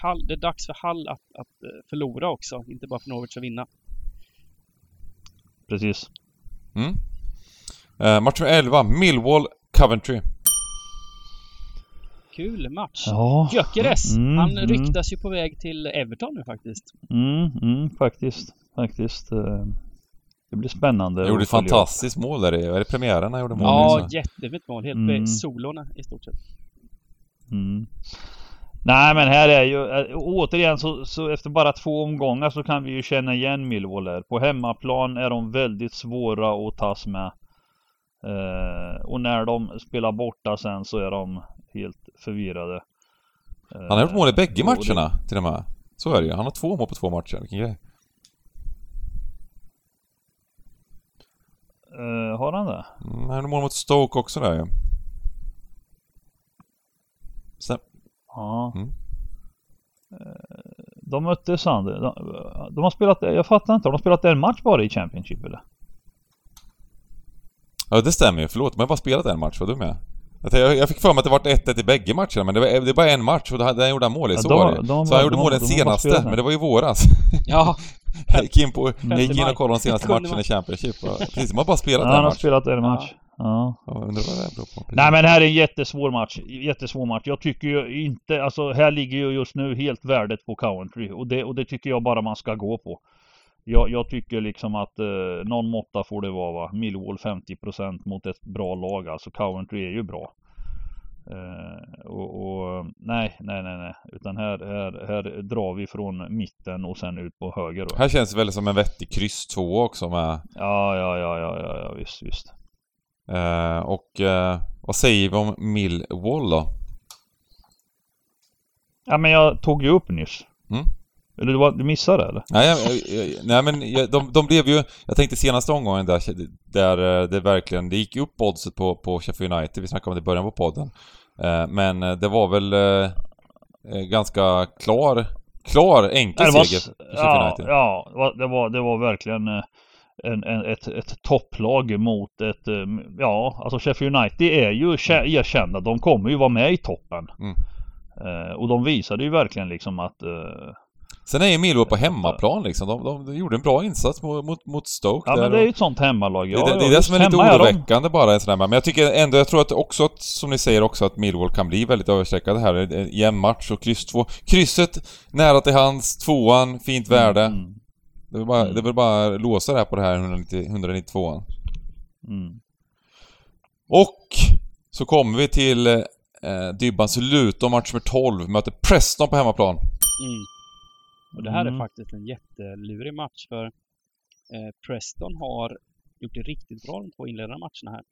Hall, det är dags för Hall att, att eh, förlora också, inte bara för Norwich att vinna. Precis. mm. eh, match nummer 11, Millwall Coventry. Kul match! Ja. Gyökeres! Mm, han mm. ryktas ju på väg till Everton nu faktiskt. Mm, mm, faktiskt. Faktiskt. eh, Det blir spännande. Han gjorde ett fantastiskt mål där i, är det premiären han gjorde mål Ja, jättefint mål. Helt Mm. mm. solorna i stort sett. Mm. Nej men här är ju, äh, återigen så, så efter bara två omgångar så kan vi ju känna igen Millwall här. På hemmaplan är de väldigt svåra att tas med. Eh, och när de spelar borta sen så är de helt förvirrade. Eh, Han har gjort mål i bägge det- matcherna till och med. Så är det ju. Han har två mål på två matcher. Vilken grej. Eh, har han det? Mm, han gjorde mål mot Stoke också där ju. Sen, Ja. Mm. Eh, De mötte Sander. De, de har spelat, jag fattar inte, har de spelat en match bara i Championship eller? ja det stämmer ju. Förlåt, jag har bara spelat en match. Var du med? Jag, jag, jag fick för mig att det var 1-1 i bägge matcherna, men det, var, det är bara en match och där gjorde han mål i. Ja, Så de- var det de Så var- han gjorde de- mål den senaste, den. men det var i våras. Ja, Jag gick in, på, jag gick in och kollade de senaste matcherna i Championship. Precis, de har bara spelat Ja, en han har match. spelat en match. Ja. Ja, undrar vad det beror på. Nej men här är en jättesvår match. Jättesvår match. Jag tycker ju inte, alltså här ligger ju just nu helt värdet på Coventry och det, och det tycker jag bara man ska gå på. Jag, jag tycker liksom att eh, någon måtta får det vara va. Millwall 50% mot ett bra lag. Alltså Coventry är ju bra. Eh, och, och nej, nej, nej, nej. Utan här, här, här drar vi från mitten och sen ut på höger. Då. Här känns det väl som en vettig kryss 2 också med. Ja, ja, ja, ja, ja, ja visst, visst. Eh, och eh, vad säger vi om Millwall då? Ja men jag tog ju upp nyss. Mm. Eller du, du missade det eller? Nej, jag, jag, nej men jag, de, de blev ju... Jag tänkte senaste omgången där, där eh, det verkligen... Det gick upp oddset på, på Sheffield United, vi snackade om det i början på podden. Eh, men eh, det var väl ganska klar, klar enkel Nej, var, seger för Sheffield ja, United. ja, det var- det var, det var verkligen en, en, ett, ett topplag mot ett, ja, alltså Sheffield United är ju kä- erkända, de kommer ju vara med i toppen. Mm. Och de visade ju verkligen liksom att Sen är ju Millwall på hemmaplan liksom. De, de, de gjorde en bra insats mot, mot, mot Stoke Ja men det är ju ett sånt hemmalag. Det, Ja, det, ja, det är det som är lite oroväckande bara en sån här Men jag tycker ändå, jag tror att också att, som ni säger också, att Millwall kan bli väldigt överstreckade här. En jämn match och kryss två. Krysset nära till hands, tvåan, fint värde. Mm, Det är bara, Mm. det är väl bara låsa det här på det här 190, 192an. mm. Och så kommer vi till eh, Dybbans Luton, match nummer 12. Möter Preston på hemmaplan. Mm. Och det här är Mm. faktiskt en jättelurig match för eh, Preston har gjort det riktigt bra de två inledande matcherna här.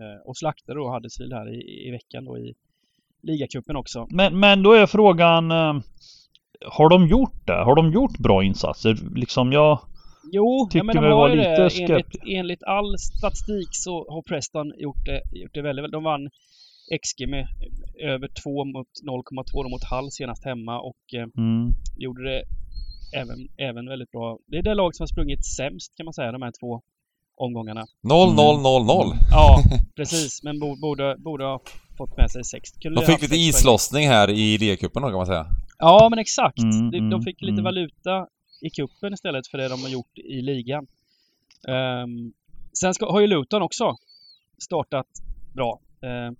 Eh, och slaktade då Huddersfield här i, i veckan då i ligacupen också. Men, men då är frågan eh, Har de gjort det? Har de gjort bra insatser? Liksom jag... Jo, Tycker ja, men de har vara ju lite det. Enligt, enligt all statistik så har Preston gjort det, gjort det väldigt väl. De vann XG med över 2 mot 0,2 då mot Hull senast hemma och eh, Mm, gjorde det även, även väldigt bra. Det är det lag som har sprungit sämst kan man säga, de här två omgångarna. 0-0-0-0. Ja, precis. Men bo- borde, borde ha fått med sig sex. Kunde De fick lite islossning här i då kan man säga. Ja, men exakt. Mm, de, de mm, fick lite mm. valuta i kuppen istället för det de har gjort i ligan. Ehm, sen ska, har ju Luton också startat bra. Uh,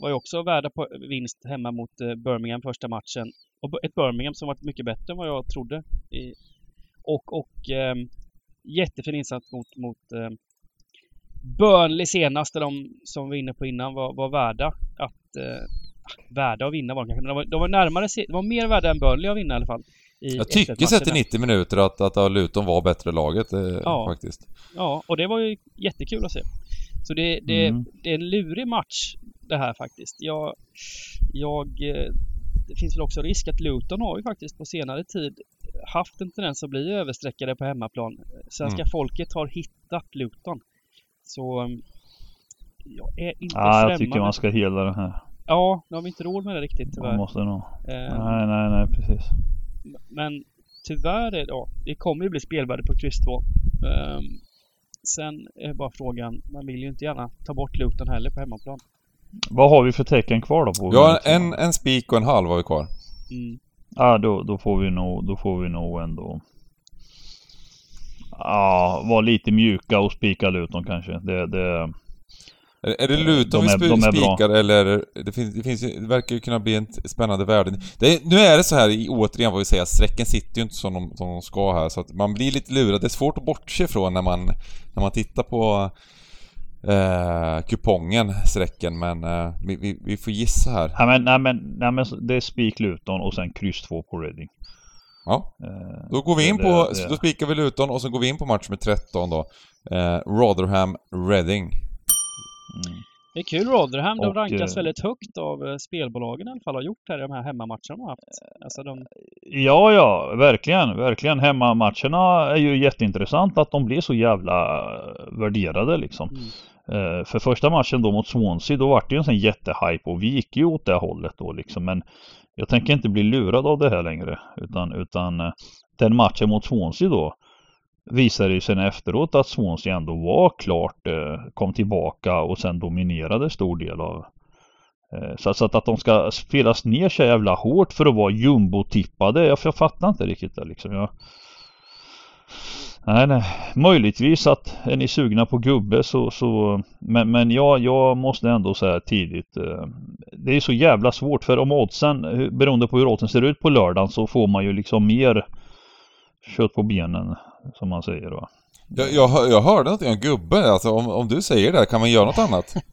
var ju också värda på vinst hemma mot eh, Birmingham första matchen. Och ett Birmingham som varit mycket bättre än vad jag trodde. I, och och ehm, jättefin insats mot, mot ehm, Burnley senast, där de som vi var inne på innan var, var värda att eh, värda att vinna var de kanske. Men de var, de var närmare, de var mer värda än Burnley att vinna i alla fall. I Jag tycker sett i 90 minuter att, att Luton var bättre laget eh, Ja. faktiskt. Ja, och det var ju jättekul att se. Så det, det, Mm. det är en lurig match det här faktiskt. Jag, jag, eh, det finns väl också risk att Luton har ju faktiskt på senare tid haft en tendens att bli överstreckade på hemmaplan. Svenska Mm. folket har hittat Luton. Så mm, jag är inte ja, jag främmande. tycker man ska hela det här. Ja, nu har vi inte råd med det riktigt Man tyvärr. måste nog... Eh, Nej, nej, nej, precis. Men tyvärr, är, ja, det kommer ju bli spelvärde på kryss 2. Ehm, sen är bara frågan, man vill ju inte gärna ta bort Luton heller på hemmaplan. Vad har vi för tecken kvar då? På har en, en spik och en halv har vi kvar. Mm. Ja, då, då får vi nog, då får vi nog ändå... Ja, vara lite mjuka och spika Luton kanske. Det, det... Är, är det Luton De vi är- sp- de spikar eller? Det, finns, det, finns, ju- det verkar ju kunna bli en spännande värde. Det, nu är det så här, i- återigen vad vi säger, strecken sitter ju inte som de, som de ska här så att man blir lite lurad. Det är svårt att bortse ifrån när man, när man tittar på eh, kupongen, strecken, men eh, vi, vi, vi får gissa här. Nej men, nej, men, nej, men det är spik Luton och sen kryss 2 på Reading. Ja, Eh, då går vi in på, det- då spikar vi Luton och så går vi in på match med 13 då. Eh, Rotherham Reading. Mm. Det är kul Rotherham, de Och, rankas eh, väldigt högt av eh, spelbolagen i alla fall, har gjort här i de här hemmamatcherna de har haft. Alltså de, Ja, ja, verkligen, verkligen. Hemmamatcherna är ju jätteintressant att de blir så jävla eh, värderade liksom. mm. För första matchen då mot Swansea, då var det ju en sån jättehype och vi gick ju åt det hållet då liksom. Men jag tänker inte bli lurad av det här längre. Utan, utan den matchen mot Swansea då visade det sig efteråt att Swansea ändå var klart, eh, kom tillbaka och sen dominerade stor del av eh, så, att, att de ska spelas ner så jävla hårt för att vara jumbo-tippade, jag, jag fattar inte riktigt det liksom. Jag, Nej, nej. Möjligtvis att är ni sugna på gubbe så, så men, men jag, jag måste ändå säga tidigt. Eh, det är så jävla svårt för om oddsen, beroende på hur oddsen ser ut på lördagen så får man ju liksom mer kött på benen som man säger va. Jag, jag, jag hörde någonting om gubbe, alltså om, om du säger det, kan man göra något annat?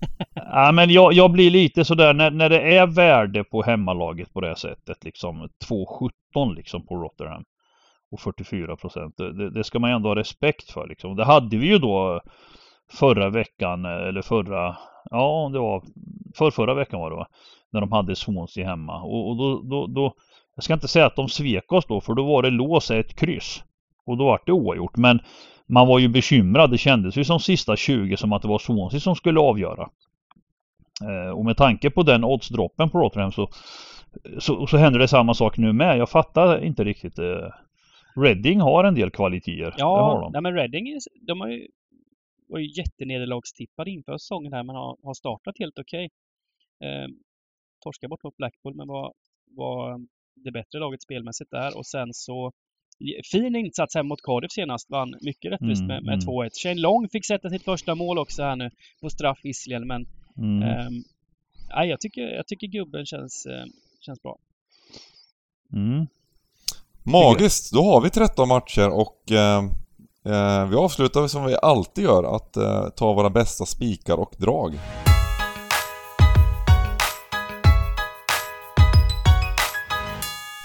Ja, men jag, jag blir lite sådär när, när det är värde på hemmalaget på det sättet liksom 2,17 liksom på Rotterdam och 44 procent. Det, det ska man ändå ha respekt för liksom. Det hade vi ju då förra veckan eller förra, ja det var för förra veckan var det va? När de hade Swansea hemma och, och då, då, då Jag ska inte säga att de svek oss då för då var det lås ett kryss. Och då var det oavgjort. Men man var ju bekymrad. Det kändes ju som sista 20 som att det var Swansea som skulle avgöra. Eh, och med tanke på den oddsdroppen på Rotherham så, så, så händer det samma sak nu med. Jag fattar inte riktigt. Eh, Reading har en del kvaliteter. Ja, det har de. Nej, men Reading de har ju, var ju jättenederlagstippade inför säsongen här men har, har startat helt okej. Eh, torskade bort mot Blackpool men var, var det bättre laget spelmässigt där och sen så fin insats här mot Cardiff senast. Vann mycket rättvist Mm, med, med mm. 2-1. Shane Long fick sätta sitt första mål också här nu på straff visserligen men Mm. ehm, nej, jag, tycker, jag tycker gubben känns, eh, känns bra. Mm. Magiskt! Då har vi 13 matcher och eh, eh, vi avslutar som vi alltid gör, att eh, ta våra bästa spikar och drag.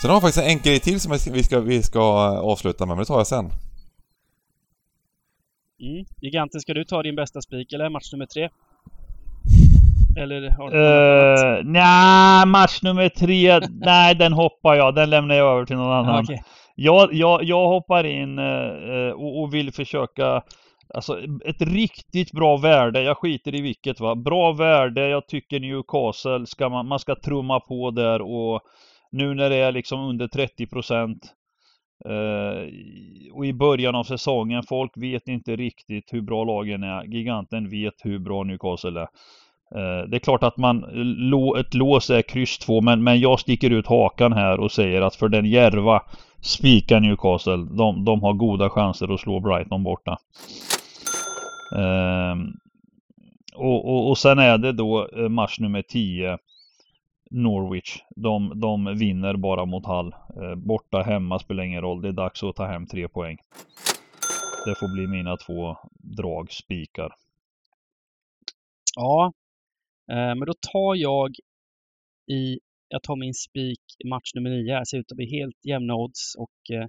Sen har jag faktiskt en grej till som vi ska, vi ska, eh, avsluta med, men det tar jag sen. Mm. Giganten, ska du ta din bästa spik eller match nummer tre? Eller har du? Uh, nej, match nummer tre. nej, den hoppar jag. Den lämnar jag över till någon annan. Okej. Jag, jag, jag hoppar in eh, och, och vill försöka Alltså ett riktigt bra värde. Jag skiter i vilket va. Bra värde. Jag tycker Newcastle ska man, man ska trumma på där och nu när det är liksom under 30 procent eh, och i början av säsongen. Folk vet inte riktigt hur bra lagen är. Giganten vet hur bra Newcastle är. Eh, det är klart att man, ett lås är kryss 2 men, men jag sticker ut hakan här och säger att för den järva spikar Newcastle. De, de har goda chanser att slå Brighton borta. Ehm, och, och, och sen är det då eh, match nummer 10 Norwich. De, de vinner bara mot Hall. Eh, borta, hemma spelar ingen roll. Det är dags att ta hem tre poäng. Det får bli mina två dragspikar. Ja, eh, men då tar jag i, jag tar min spik i match nummer nio. Här ser ut att bli helt jämna odds och eh,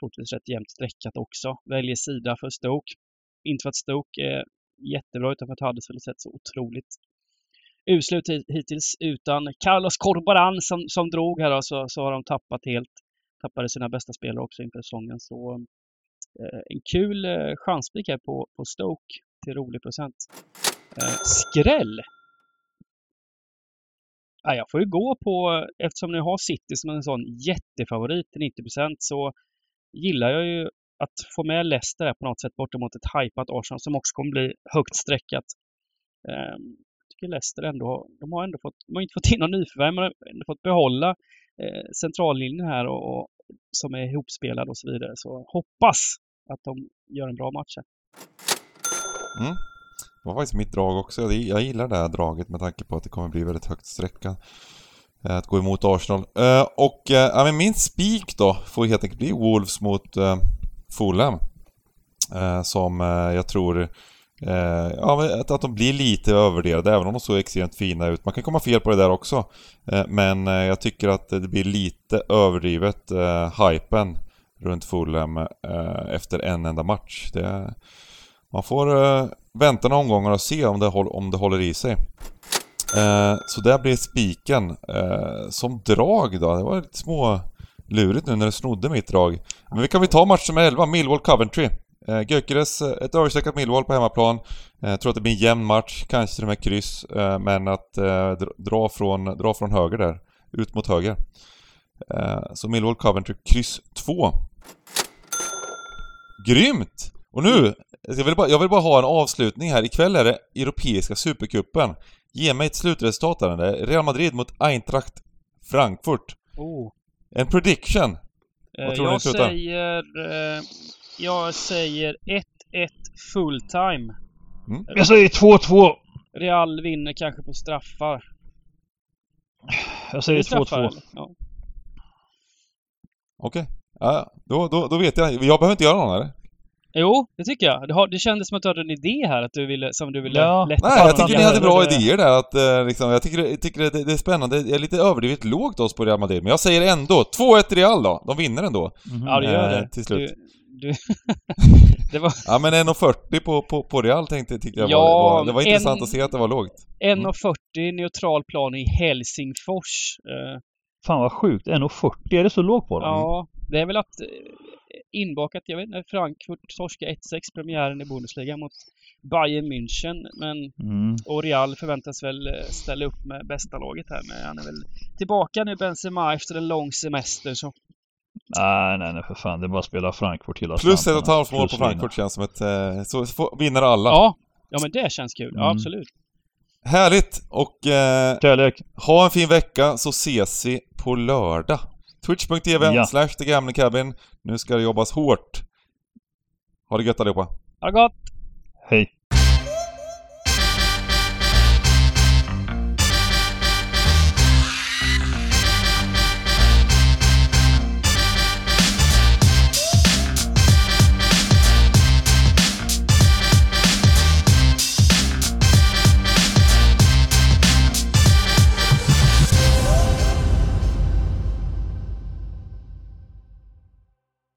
troligtvis rätt jämnt streckat också. Väljer sida för Stoke. Inte för att Stoke är jättebra utan för att Huddersfield sett så otroligt uslut hittills utan Carlos Corbaran som, som drog här då, så, så har de tappat helt. Tappade sina bästa spelare också inför säsongen så eh, en kul eh, chansspik här på, på Stoke till rolig procent. Eh, skräll! Ah, jag får ju gå på, eftersom ni har City som en sån jättefavorit till 90 så gillar jag ju att få med Leicester på något sätt bortemot ett hypat Arsenal som också kommer bli högt streckat. Ehm, Tycker Leicester ändå, de har ändå fått, de har inte fått in någon nyförvärv, men har ändå fått behålla eh, centrallinjen här och, och som är ihopspelad och så vidare. Så hoppas att de gör en bra match här. Mm. Det var faktiskt mitt drag också. Jag- gillar det här draget med tanke på att det kommer bli väldigt högt sträckat. Eh, att gå emot Arsenal. Eh, och eh, ja, men min spik då får helt enkelt bli Wolves mot Fulham. Som jag tror eh, ja, men att, att de blir lite övervärderade även om de såg extremt fina ut. Man kan komma fel på det där också. Eh, Men eh, jag tycker att det blir lite överdrivet eh, hypen runt Fulham eh, efter en enda match. Det, man får eh, vänta några omgångar och se om det, håll, om det håller i sig. Eh, så där blir spiken. Eh, som drag då, det var lite små lurigt nu när du snodde mitt drag. Men vi kan väl ta match nummer 11, Millwall-Coventry. Eh, Gyökeres, eh, ett överstreckat Millwall på hemmaplan. Eh, tror att det blir en jämn match, kanske till och med kryss. Eh, men att eh, dra, från, dra från höger där, ut mot höger. Eh, så Millwall-Coventry, kryss 2. Grymt! Och nu, jag vill, bara, jag vill bara ha en avslutning här. Ikväll är det Europeiska Supercupen. Ge mig ett slutresultat där. Real Madrid mot Eintracht Frankfurt. Oh. En prediction. Eh, Vad tror ni jag slutar? säger... Jag säger 1-1 full time. Jag säger 2-2. Real vinner kanske på straffar. Jag säger det straffar, 2-2. eller? Ja. Okej. Ja, då, då, då vet jag. Jag behöver inte göra någon eller? Jo, det tycker jag. Det, har, det kändes som att du hade en idé här att du ville, som du ville Ja. lätta Nej, jag tycker ni hade bra det- idéer där att eh, liksom, jag tycker, jag tycker det, det är spännande. Jag är lite överdrivet lågt oss på Real Madrid, men jag säger ändå 2-1 Real då. De vinner ändå. Mhm. Ja, det gör Eh, det. till slut. Du, du, det var Ja men 1,40 på, på, på Real tänkte tyckte jag Ja, var, var... Det var en- intressant att se att det var lågt. 1,40 neutral plan i Helsingfors. Eh, Fan vad sjukt, 1,40 är det så lågt på dem? Ja, det är väl att eh, inbakat, jag vet inte, Frankfurt torskade 1-6 premiären i Bundesliga mot Bayern München. Men Mm. och Real förväntas väl eh, ställa upp med bästa laget här. Men han är väl tillbaka nu Benzema efter en lång semester. Så Nej, nej, nej för fan. Det är bara att spela Frankfurt hela Plus ett och ett halvt mål på. Frankfurt känns som ett... Eh, så får- vinner alla. ja, ja men det känns kul. Ja, Mm. absolut. Härligt! Och eh, Kärlek. ha en fin vecka så ses vi på lördag. Twitch.tv Ja. slash The Gambling Cabin. Nu ska det jobbas hårt. Ha det gött allihopa. Ha det gott! Hej.